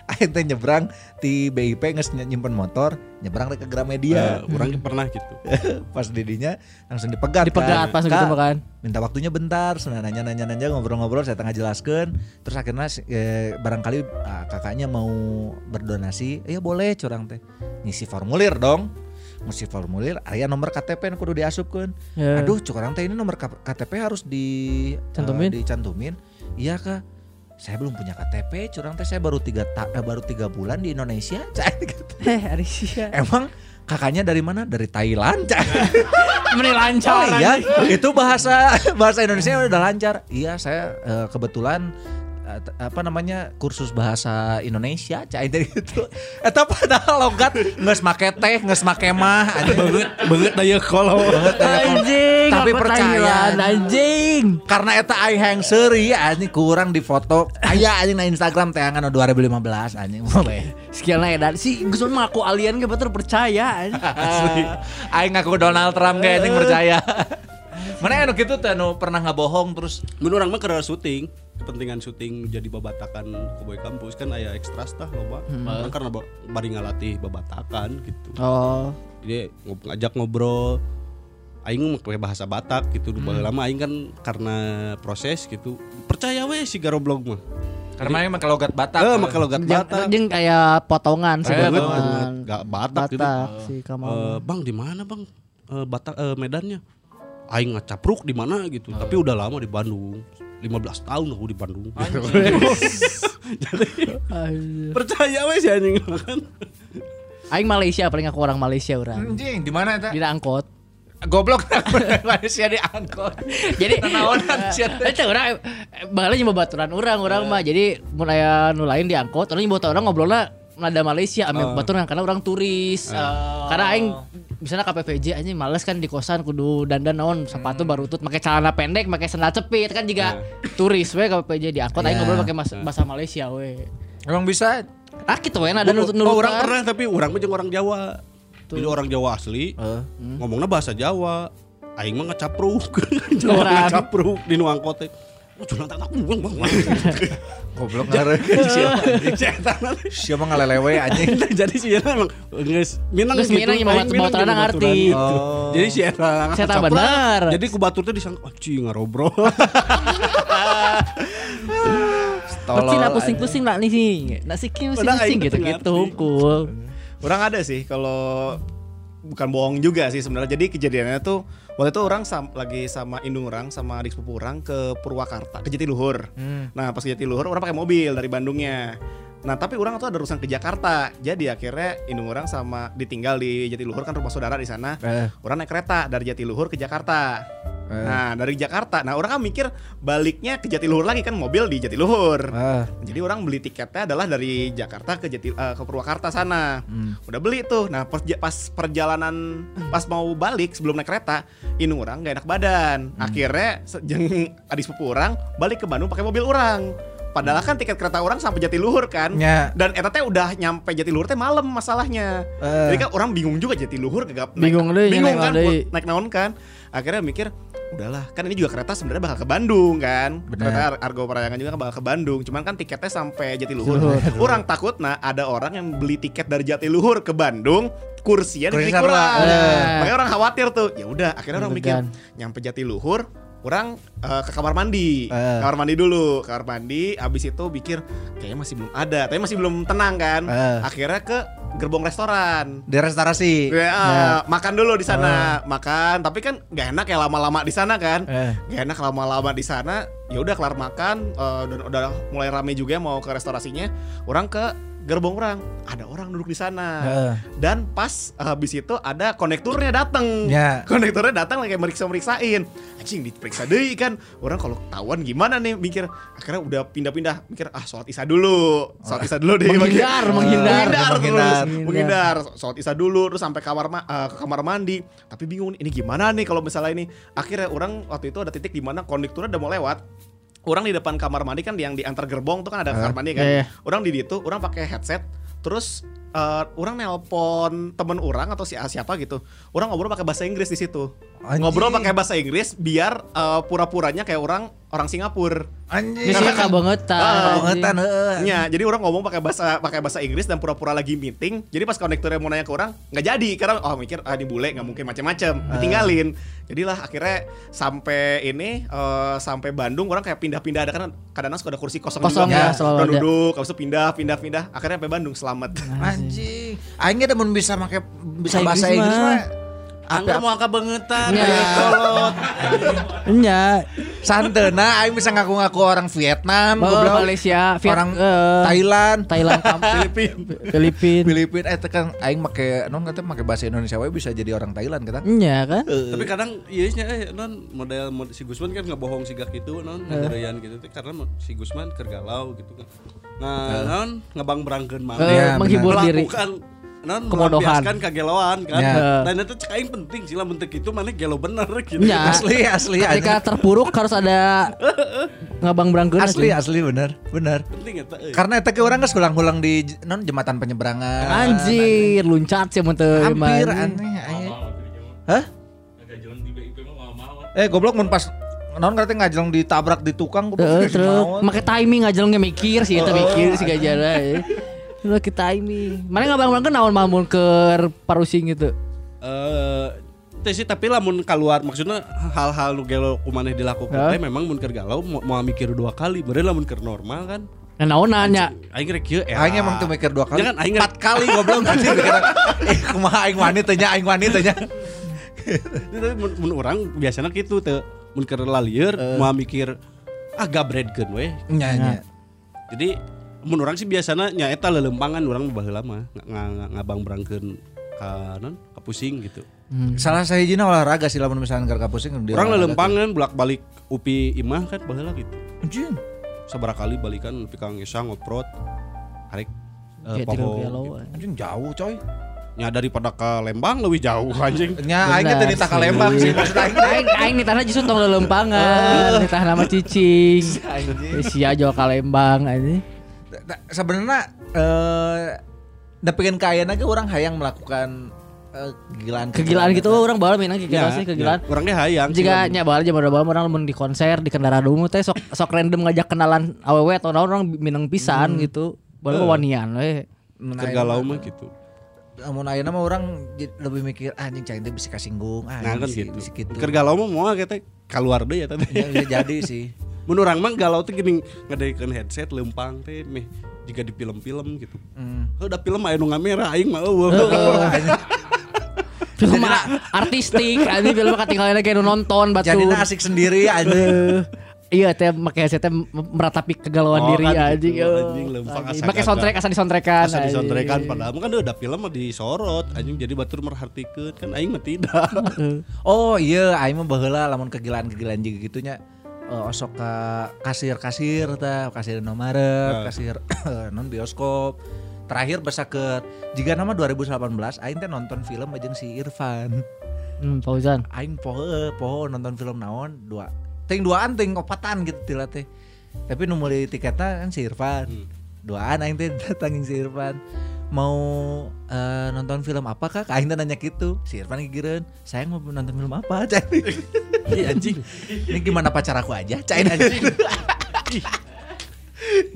Aing teh nyebrang ti BIP geus nyimpen motor, nyebrang ke Gramedia. Eh, orang pernah gitu. Pas didinya langsung dipegat Dipegat pas Kak, gitu makan. minta waktunya bentar sana nanya nanya nanya ngobrol-ngobrol saya tengah jelaskan terus akhirnya eh, barangkali ah, kakaknya mau berdonasi ya boleh curang teh ngisi formulir dong ngisi formulir aya nomor KTP yang kudu diasupkan Ya. aduh curang teh ini nomor KTP harus di Cantumin? eh, dicantumin iya kak saya belum punya KTP curang teh saya baru tiga ta- eh, baru tiga bulan di Indonesia Cai gitu. Heh, hari sia. emang kakaknya dari mana dari Thailand. Meni Oh lancar. iya, itu bahasa bahasa Indonesia udah lancar. Iya, saya eh, kebetulan eh, apa namanya kursus bahasa Indonesia, cai dari gitu. Eta padahal logat geus make teh, geus make mah, beungeut beungeut daya kolot. Beungeut daya kolot. Anjing, Tapi aku percaya. Anjing. Karena eta aing hayang seuri anjing kurang di foto. Aya anjing na Instagram tayangan 2015 anjing. Skillnya edan si Gus mengaku alien ge betul percaya anjing. Aing ngaku Donald Trump kayak anjing percaya. Mana anu gitu teh anu pernah ngabohong terus Menurut orang mah karena syuting, kepentingan syuting jadi babatakan Cowboy Kampus kan aya ekstras tah loba. Orang karena ba- bari ngalatih babatakan gitu. Oh. Jadi ngob- ngajak ngobrol. Aing mah pakai bahasa Batak gitu. Dulu lama aing kan karena proses gitu. Percaya we si Garoblog mah. Karena aing make logat Batak. eh maka logat Batak. jeung kayak potongan sih Eh, gak Batak, gitu. Batak si Eh, Kamal. bang di mana bang? Eh, Batak eh, Medannya? Aing ngacapruk di mana gitu. Tapi udah lama di Bandung 15 tahun aku di Bandung jadi percaya we si anjing kan Aing Malaysia paling aku orang Malaysia orang. Anjing, di mana eta? Di angkot. Goblok manusia diangkot. Jadi Naonan sia teh. Itu orang bakal nyoba baturan orang orang mah jadi mun aya nu lain diangkot orang nyoba orang ngobrolnya nada Malaysia ame baturan karena orang turis. Karena aing misalnya KPVJ anjing males kan di kosan kudu dandan naon sepatu baru tut pakai celana pendek pakai sandal cepit kan juga turis we KPVJ diangkot aing Iya. ngobrol pakai mas- bahasa Malaysia we. Emang bisa? Ah gitu we nada nurut oh, orang pernah tapi orang mah orang Jawa. Tuh. jadi orang Jawa asli Eh. ngomongnya bahasa Jawa. Aing mah ngacapruk Orang. Jawa ngacapruk di nu Oh, curang tak aku bang bang goblok ngareun Siapa ngalelewe anjing. jadi si Yana emang nges minang Geus minang batu- minang baturan nyoba ngarti. baturan gitu. Oh. jadi si tak ngacapruk. benar. jadi ku batur teh disangka anjing ngarobrol Pasti lah pusing-pusing lah nih sih. Kim Padahal pusing-pusing gitu gitu cool. Orang ada sih kalau bukan bohong juga sih sebenarnya. Jadi kejadiannya tuh waktu itu orang sam- lagi sama indung orang sama adik sepupu orang ke Purwakarta, ke Jatiluhur. Nah, pas ke Jatiluhur orang pakai mobil dari Bandungnya. Nah, tapi orang tuh ada urusan ke Jakarta. Jadi akhirnya indung orang sama ditinggal di Jatiluhur kan rumah saudara di sana. Eh. Orang naik kereta dari Jatiluhur ke Jakarta. Nah, dari Jakarta. Nah, orang kan mikir baliknya ke Jatiluhur lagi kan mobil di Jatiluhur. Ah. Jadi orang beli tiketnya adalah dari Jakarta ke Jati eh, ke Purwakarta sana. Udah beli tuh. Nah, pas, pas perjalanan pas mau balik sebelum naik kereta, indung orang gak enak badan. Akhirnya se- jeung adik sepupu orang balik ke Bandung pakai mobil orang. Padahal kan tiket kereta orang sampai Jatiluhur kan. Ya. Dan eta teh udah nyampe Jatiluhur teh malam masalahnya. Eh. Jadi kan orang bingung juga Jatiluhur gak Bingung deui, bingung naik kan deui. naik naon kan. Akhirnya mikir udahlah kan ini juga kereta sebenarnya bakal ke Bandung kan Benar. kereta Ar- Argo Parayangan juga kan bakal ke Bandung cuman kan tiketnya sampai Jatiluhur orang takut nah ada orang yang beli tiket dari Jatiluhur ke Bandung kursinya Kursi jadi kurang. Eh. makanya orang khawatir tuh ya udah akhirnya orang mikir nyampe Jatiluhur orang eh, ke kamar mandi Eh. kamar mandi dulu kamar mandi abis itu pikir kayaknya masih belum ada tapi masih belum tenang kan Eh. akhirnya ke gerbong restoran Di restorasi. Ya, eh, makan dulu di sana, makan. Tapi kan nggak enak ya lama-lama di sana kan. Eh. Gak enak lama-lama di sana. Ya udah kelar makan eh, dan udah mulai rame juga mau ke restorasinya. Orang ke gerbong orang. Ada orang duduk di sana. Heeh. dan pas habis itu ada konekturnya datang Ya. konekturnya datang lagi meriksa meriksain anjing diperiksa deh kan. Orang kalau ketahuan gimana nih mikir. Akhirnya udah pindah-pindah mikir ah sholat isya dulu. Sholat isya dulu deh Menghindar, menghindar. menghindar terus Menghindar. menghindar. Sholat isya dulu terus sampai kamar ma- eh, ke kamar mandi. Tapi bingung ini gimana nih kalau misalnya ini? Akhirnya orang waktu itu ada titik di mana konduktornya udah mau lewat orang di depan kamar mandi kan yang di antar gerbong tuh kan ada kamar mandi kan. Iya, iya. orang di situ orang pakai headset terus eh, orang nelpon temen orang atau si siapa gitu orang ngobrol pakai bahasa Inggris di situ. Ngobrol pakai bahasa Inggris biar eh, pura-puranya kayak orang orang Singapura Anjing. Ini sih kebangetan. Ah, Bangetan heeh. Ya, jadi orang ngomong pakai bahasa pakai bahasa Inggris dan pura-pura lagi meeting. Jadi pas konektornya mau nanya ke orang, nggak jadi karena oh mikir ah ini bule nggak mungkin macam-macam, ditinggalin. Jadilah akhirnya sampai ini eh, sampai Bandung orang kayak pindah-pindah ada kan kadang-kadang suka ada kursi kosong, Kosong juga. ya, selalu ada. duduk, habis itu pindah, pindah, pindah. Akhirnya sampai Bandung selamat. Anjing. Aing ge mun bisa make bisa Bahasa Inggris mah. Angga mau angka bangetan. Ya. ya, kolot. Nya, Santeuna aing bisa ngaku-ngaku orang Vietnam, goblok. Malaysia, Viet, orang eh, Thailand, Thailand, Filipin, Filipin. Filipina eh tekan aing make non kata make bahasa Indonesia we bisa jadi orang Thailand kata. Nya kan? Tapi kadang iya nya eh non model, mod- si Gusman kan nggak bohong si gak gitu non ngegerian gitu teh karena mo- si Gusman kergalau gitu kan. Nah, non ngebang berangkeun mah. Eh, Iya, menghibur diri. Melakukan non Kemodohan. melampiaskan kageloan kan. Ya. Dan itu cek aing penting sih lah bentuk itu mana gelo bener gitu. Nya. Asli asli Ketika terpuruk harus ada ngabang berangkeun asli asli bener bener. Penting eta euy. Karena eta ge orang geus ulang-ulang di j- non jembatan penyeberangan. Anjir, luncat sih mun teu Hampir aneh. Hah? Eh goblok mun pas non kata ngajeleng ditabrak di tukang maot. make timing aja nggak mikir sih eta mikir si gajara. ya. Lu ke timing. Mana ngabang berangkeun naon mah mun ke parusing gitu. eh teh sih tapi lamun keluar maksudnya hal-hal nu gelo kumaneh dilakukan teh memang mun keur galau mau, mau mikir dua kali bener lamun keur normal kan Nah, naon nanya? aing rek kieu eh Aing emang tuh mikir dua kali. Jangan, aing empat kali goblok anjing. Eh kumaha aing wanita nya aing wanita nya. Itu tapi mun, mun orang biasanya gitu teh mun keur lalieur mau mikir ah gabredkeun we Nya nya. jadi mun orang sih biasanya nya eta lelempangan orang baheula mah nga- nga- ngabang berangkeun ka non ka pusing gitu Salah saya jina olahraga sih lamun misalnya ka pusing orang olahraga lelempangan bolak-balik upi imah kan baheula gitu tuh. Anjing. sabara kali balikan upi kang Esa ngoprot Kayak tiga poho gitu. Anjing jauh coy. nya daripada ke Lembang lebih jauh anjing Nya aing teh Benar nita ka sih. Lembang sih maksud aing. Aing aing nitana justru tong lelempangan, nitah nama cicing. Anjing. Sia jual kalembang aja. Da- Sebenarnya eh da pengen kaya aja orang hayang melakukan eh, kegilaan Kegilaan gitu orang bawa mainan gitu Ya, sih kegilaan. ya. orangnya hayang Jika nya bawa jam berapa orang mun di konser di kendaraan umum teh sok sok random ngajak kenalan awewe atau orang minang pisan gitu. Baru wanian we. keur galau mah gitu Namun ayeuna mah orang lebih mikir ah, anjing cai teh bisa kasinggung ah nah kan gitu bisa gitu. keur galau mah mau kita keluar deh ya tadi Ya, jadi sih. mun urang mah galau tuh gini ngedekeun headset lempang teh meh jika di film-film gitu Hmm. udah film aya nu ngamera aing mah eueuh Film artistik, anjing film ketinggalan kayak nonton batu. Jadinya asik sendiri. Eh, Iya teh make headset teh meratapi kegalauan Oh, diri kan, anjing. gitu. Anjing, lempang Anjing. asa Make gagal. soundtrack asa disontrekan. asa disontrekan padahal kan udah film mah disorot anjing jadi batur merhatikeun kan aing mah tidak Oh iya, aing mah baheula lamun kegilaan-kegilaan juga gitunya eh, osok ke kasir-kasir tah, kasir Indomaret, kasir non bioskop. Terakhir basa ke jika nama 2018 aing teh nonton film aja si Irfan. Hmm, Fauzan. Aing poho poho nonton film naon dua. Ting duaan ting opatan gitu tila teh. Tapi meuli tiketnya kan si Irfan. Duaan aing teh datangin si Irfan. Mau eh, nonton film apa kak? Aing nanya gitu. Si Irfan gigireun, "Saya mau nonton film apa?" Cai. Ih, anjing Ini gimana pacar aku aja? Cai anjing.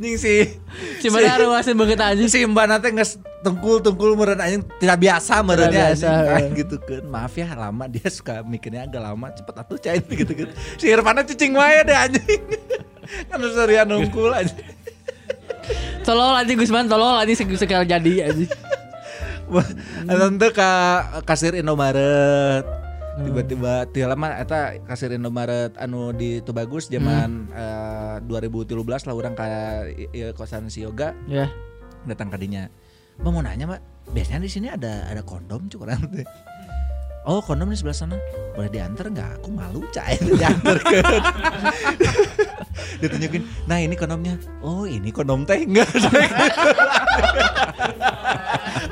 Ning si Si mana ruasin banget anjing. si Mbak nanti nges tungkul-tungkul meren anjing tidak biasa merennya anjing eh. Aing gitu kan. Maaf ya lama dia suka mikirnya agak lama cepet atuh cair gitu kan. Si Irfana cicing wae deh anjing. kan serian nungkul anjing. Tolol anjing Gusman, tolol anjing seg- sekali jadi anjing. Nanti ke kasir Indomaret tiba-tiba tiap lama eta kasir Indomaret anu di itu bagus zaman eh, 2013 lah orang kayak kosan si Yoga Ya. datang ke dinya. Mbak mau nanya mbak, biasanya di sini ada ada kondom cuk orang teh. Oh kondom di sebelah sana boleh diantar nggak? Aku malu cai diantar ke. Ditunjukin, nah ini kondomnya. Oh ini kondom teh enggak.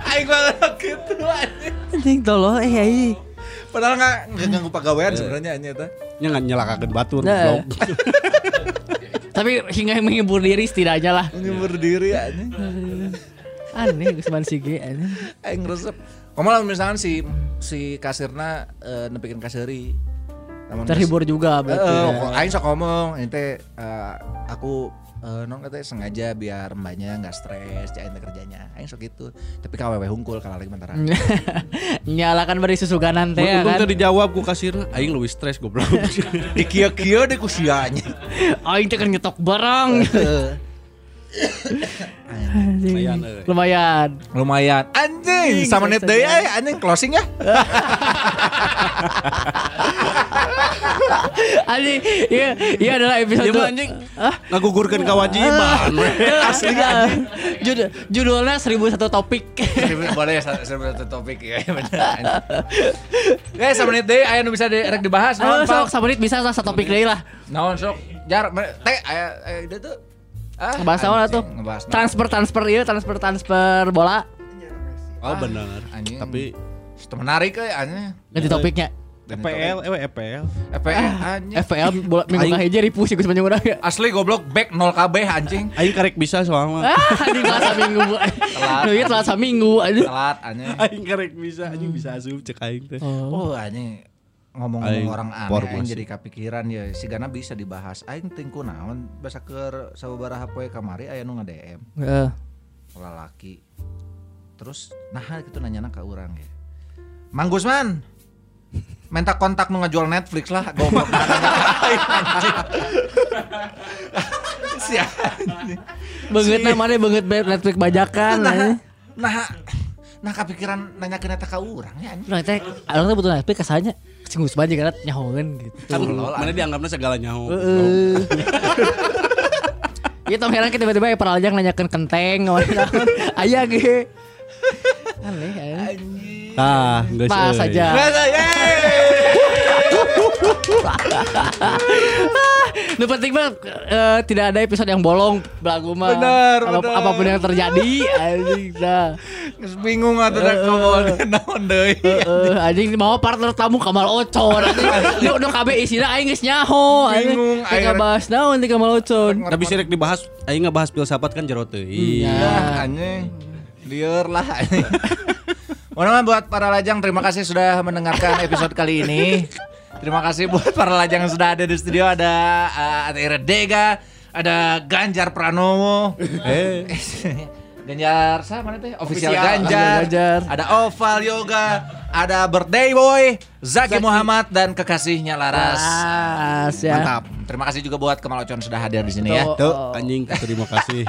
Aing banget gitu anjing. Tolong eh ai. Padahal nggak nggak ganggu pegawaian sebenarnya anjing eta. Nya nggak nyelakakeun batur. Nah. goblok. Tapi hingga menghibur diri setidaknya lah. Ini berdiri anjing. Aneh Gusman Sige aneh. Aing resep. Kamu lah misalkan si si kasirna eh, nepikin kasiri. Namun Terhibur juga berarti. Ya. kok Aing sok ngomong, ini teh eh, aku eh, non katanya sengaja biar mbaknya nggak stres jain kerjanya. Aing sok gitu. Tapi kawewe hungkul kalau lagi mentara. Nyalakan beri susuganan teh ya Untung kan. dijawab ku kasirna, aing leuwih stres goblok. Di kia-kia deh kusianya. Aing teh kan nyetok barang. Anjing. Lumayan, euy. Lumayan. Lumayan. Anjing, sama net aya anjing closing ya. Anjing, iya, iya adalah episode mah anjing ngagugurkeun kewajiban. Asli Judul, judulnya 1001 topik. Boleh ya seribu satu topik ya bener. Eh sama menit deh aya nu bisa di, rek dibahas Oh, sok Pak? sama menit bisa lah satu topik deui lah. Naon sok jar teh aya aya ide tuh. Ah, Ngebahas? Ngebahas naon. Transfer transfer iya, transfer transfer bola. Oh benar. anjing. Tapi Itu menarik euy anjing. Ganti topiknya. EPL, eh EPL. FPL anjing. FPL bola minggu kahiji ribu sih Gus Manjung urang. Asli goblok back 0 KB anjing. aing karek bisa soalnya. Ah, anjing telat saminggu. Nu ieu telat saminggu anjing. Telat anjing. Aing karek bisa, anjing bisa asup cek aing teh. Oh anjing ngomong-ngomong Aing orang aneh jadi kepikiran ya si Gana bisa dibahas aing tingku naon basa keur sababaraha poe kamari aya nu nge-DM Heeh. lalaki terus nah gitu nanya ka urang ya Mang Gusman minta kontak nu ngejual Netflix lah goblok nanya si. Beungeut namanya beungeut Netflix bajakan nah nah nah kepikiran nanya ke ka urang ya anjing Urang teh urang teh butuh Netflix kasanya sing Gus Manjung kan nyahoeun gitu. Kan mana dianggapnya segala nyaho. Heeh. Iya tong heran ke tiba-tiba para lajang nanyakeun kenteng ngomong naon. Aya ge. Aneh aneh. Tah, geus Pas euy. saja. Nu penting mah eh, tidak ada episode yang bolong belagu mah. Benar, Apa- benar. Apa pun yang terjadi anjing dah. Geus bingung atuh da ngomong naon deui Heeh, anjing mau partner tamu Kamal Ocon. Anjing nu nu KB isina aing geus nyaho. anjing. Bingung, Teu aing- bahas naon ti Kamal Ocon. Tapi sih rek dibahas, aing ngebahas filsafat kan jero teuing. Ya. Ya, anjing. Liar lah anjing. Mohon buat para lajang, terima kasih sudah mendengarkan episode kali ini. Terima kasih buat para lajang yang sudah ada di studio. Ada uh, ada Dega, ada Ganjar Pranowo. Eh, Ganjar siapa mana teh? Official, Official Ganjar. Ganjar. Ada Oval Yoga, ada Birthday Boy, Zaki, Muhammad dan kekasihnya Laras. Pas ya. Mantap. Terima kasih juga buat Kemal Ocon sudah hadir di sini ya. tuh anjing terima kasih.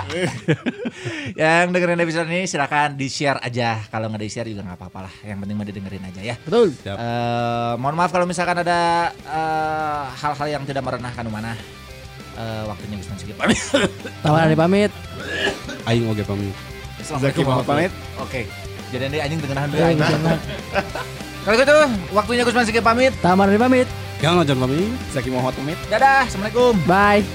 Yang dengerin episode ini silakan di-share aja. Kalau nggak di-share juga nggak apa-apa lah. Yang penting mah didengerin aja ya. Betul. Eh, mohon maaf kalau misalkan ada eh, hal-hal yang tidak merenahkan mana. Eh, waktunya Gusman Sigi pamit. Taman Ari pamit. Aing oge pamit. Zaki Muhammad pamit. Oke. Jadi ini anjing dengeran dulu. Jangan. Kalau gitu waktunya Gusman Sigi pamit. Taman Ari pamit. Yang ngajar pamit. Zaki Muhammad pamit. Dadah. Assalamualaikum. Bye.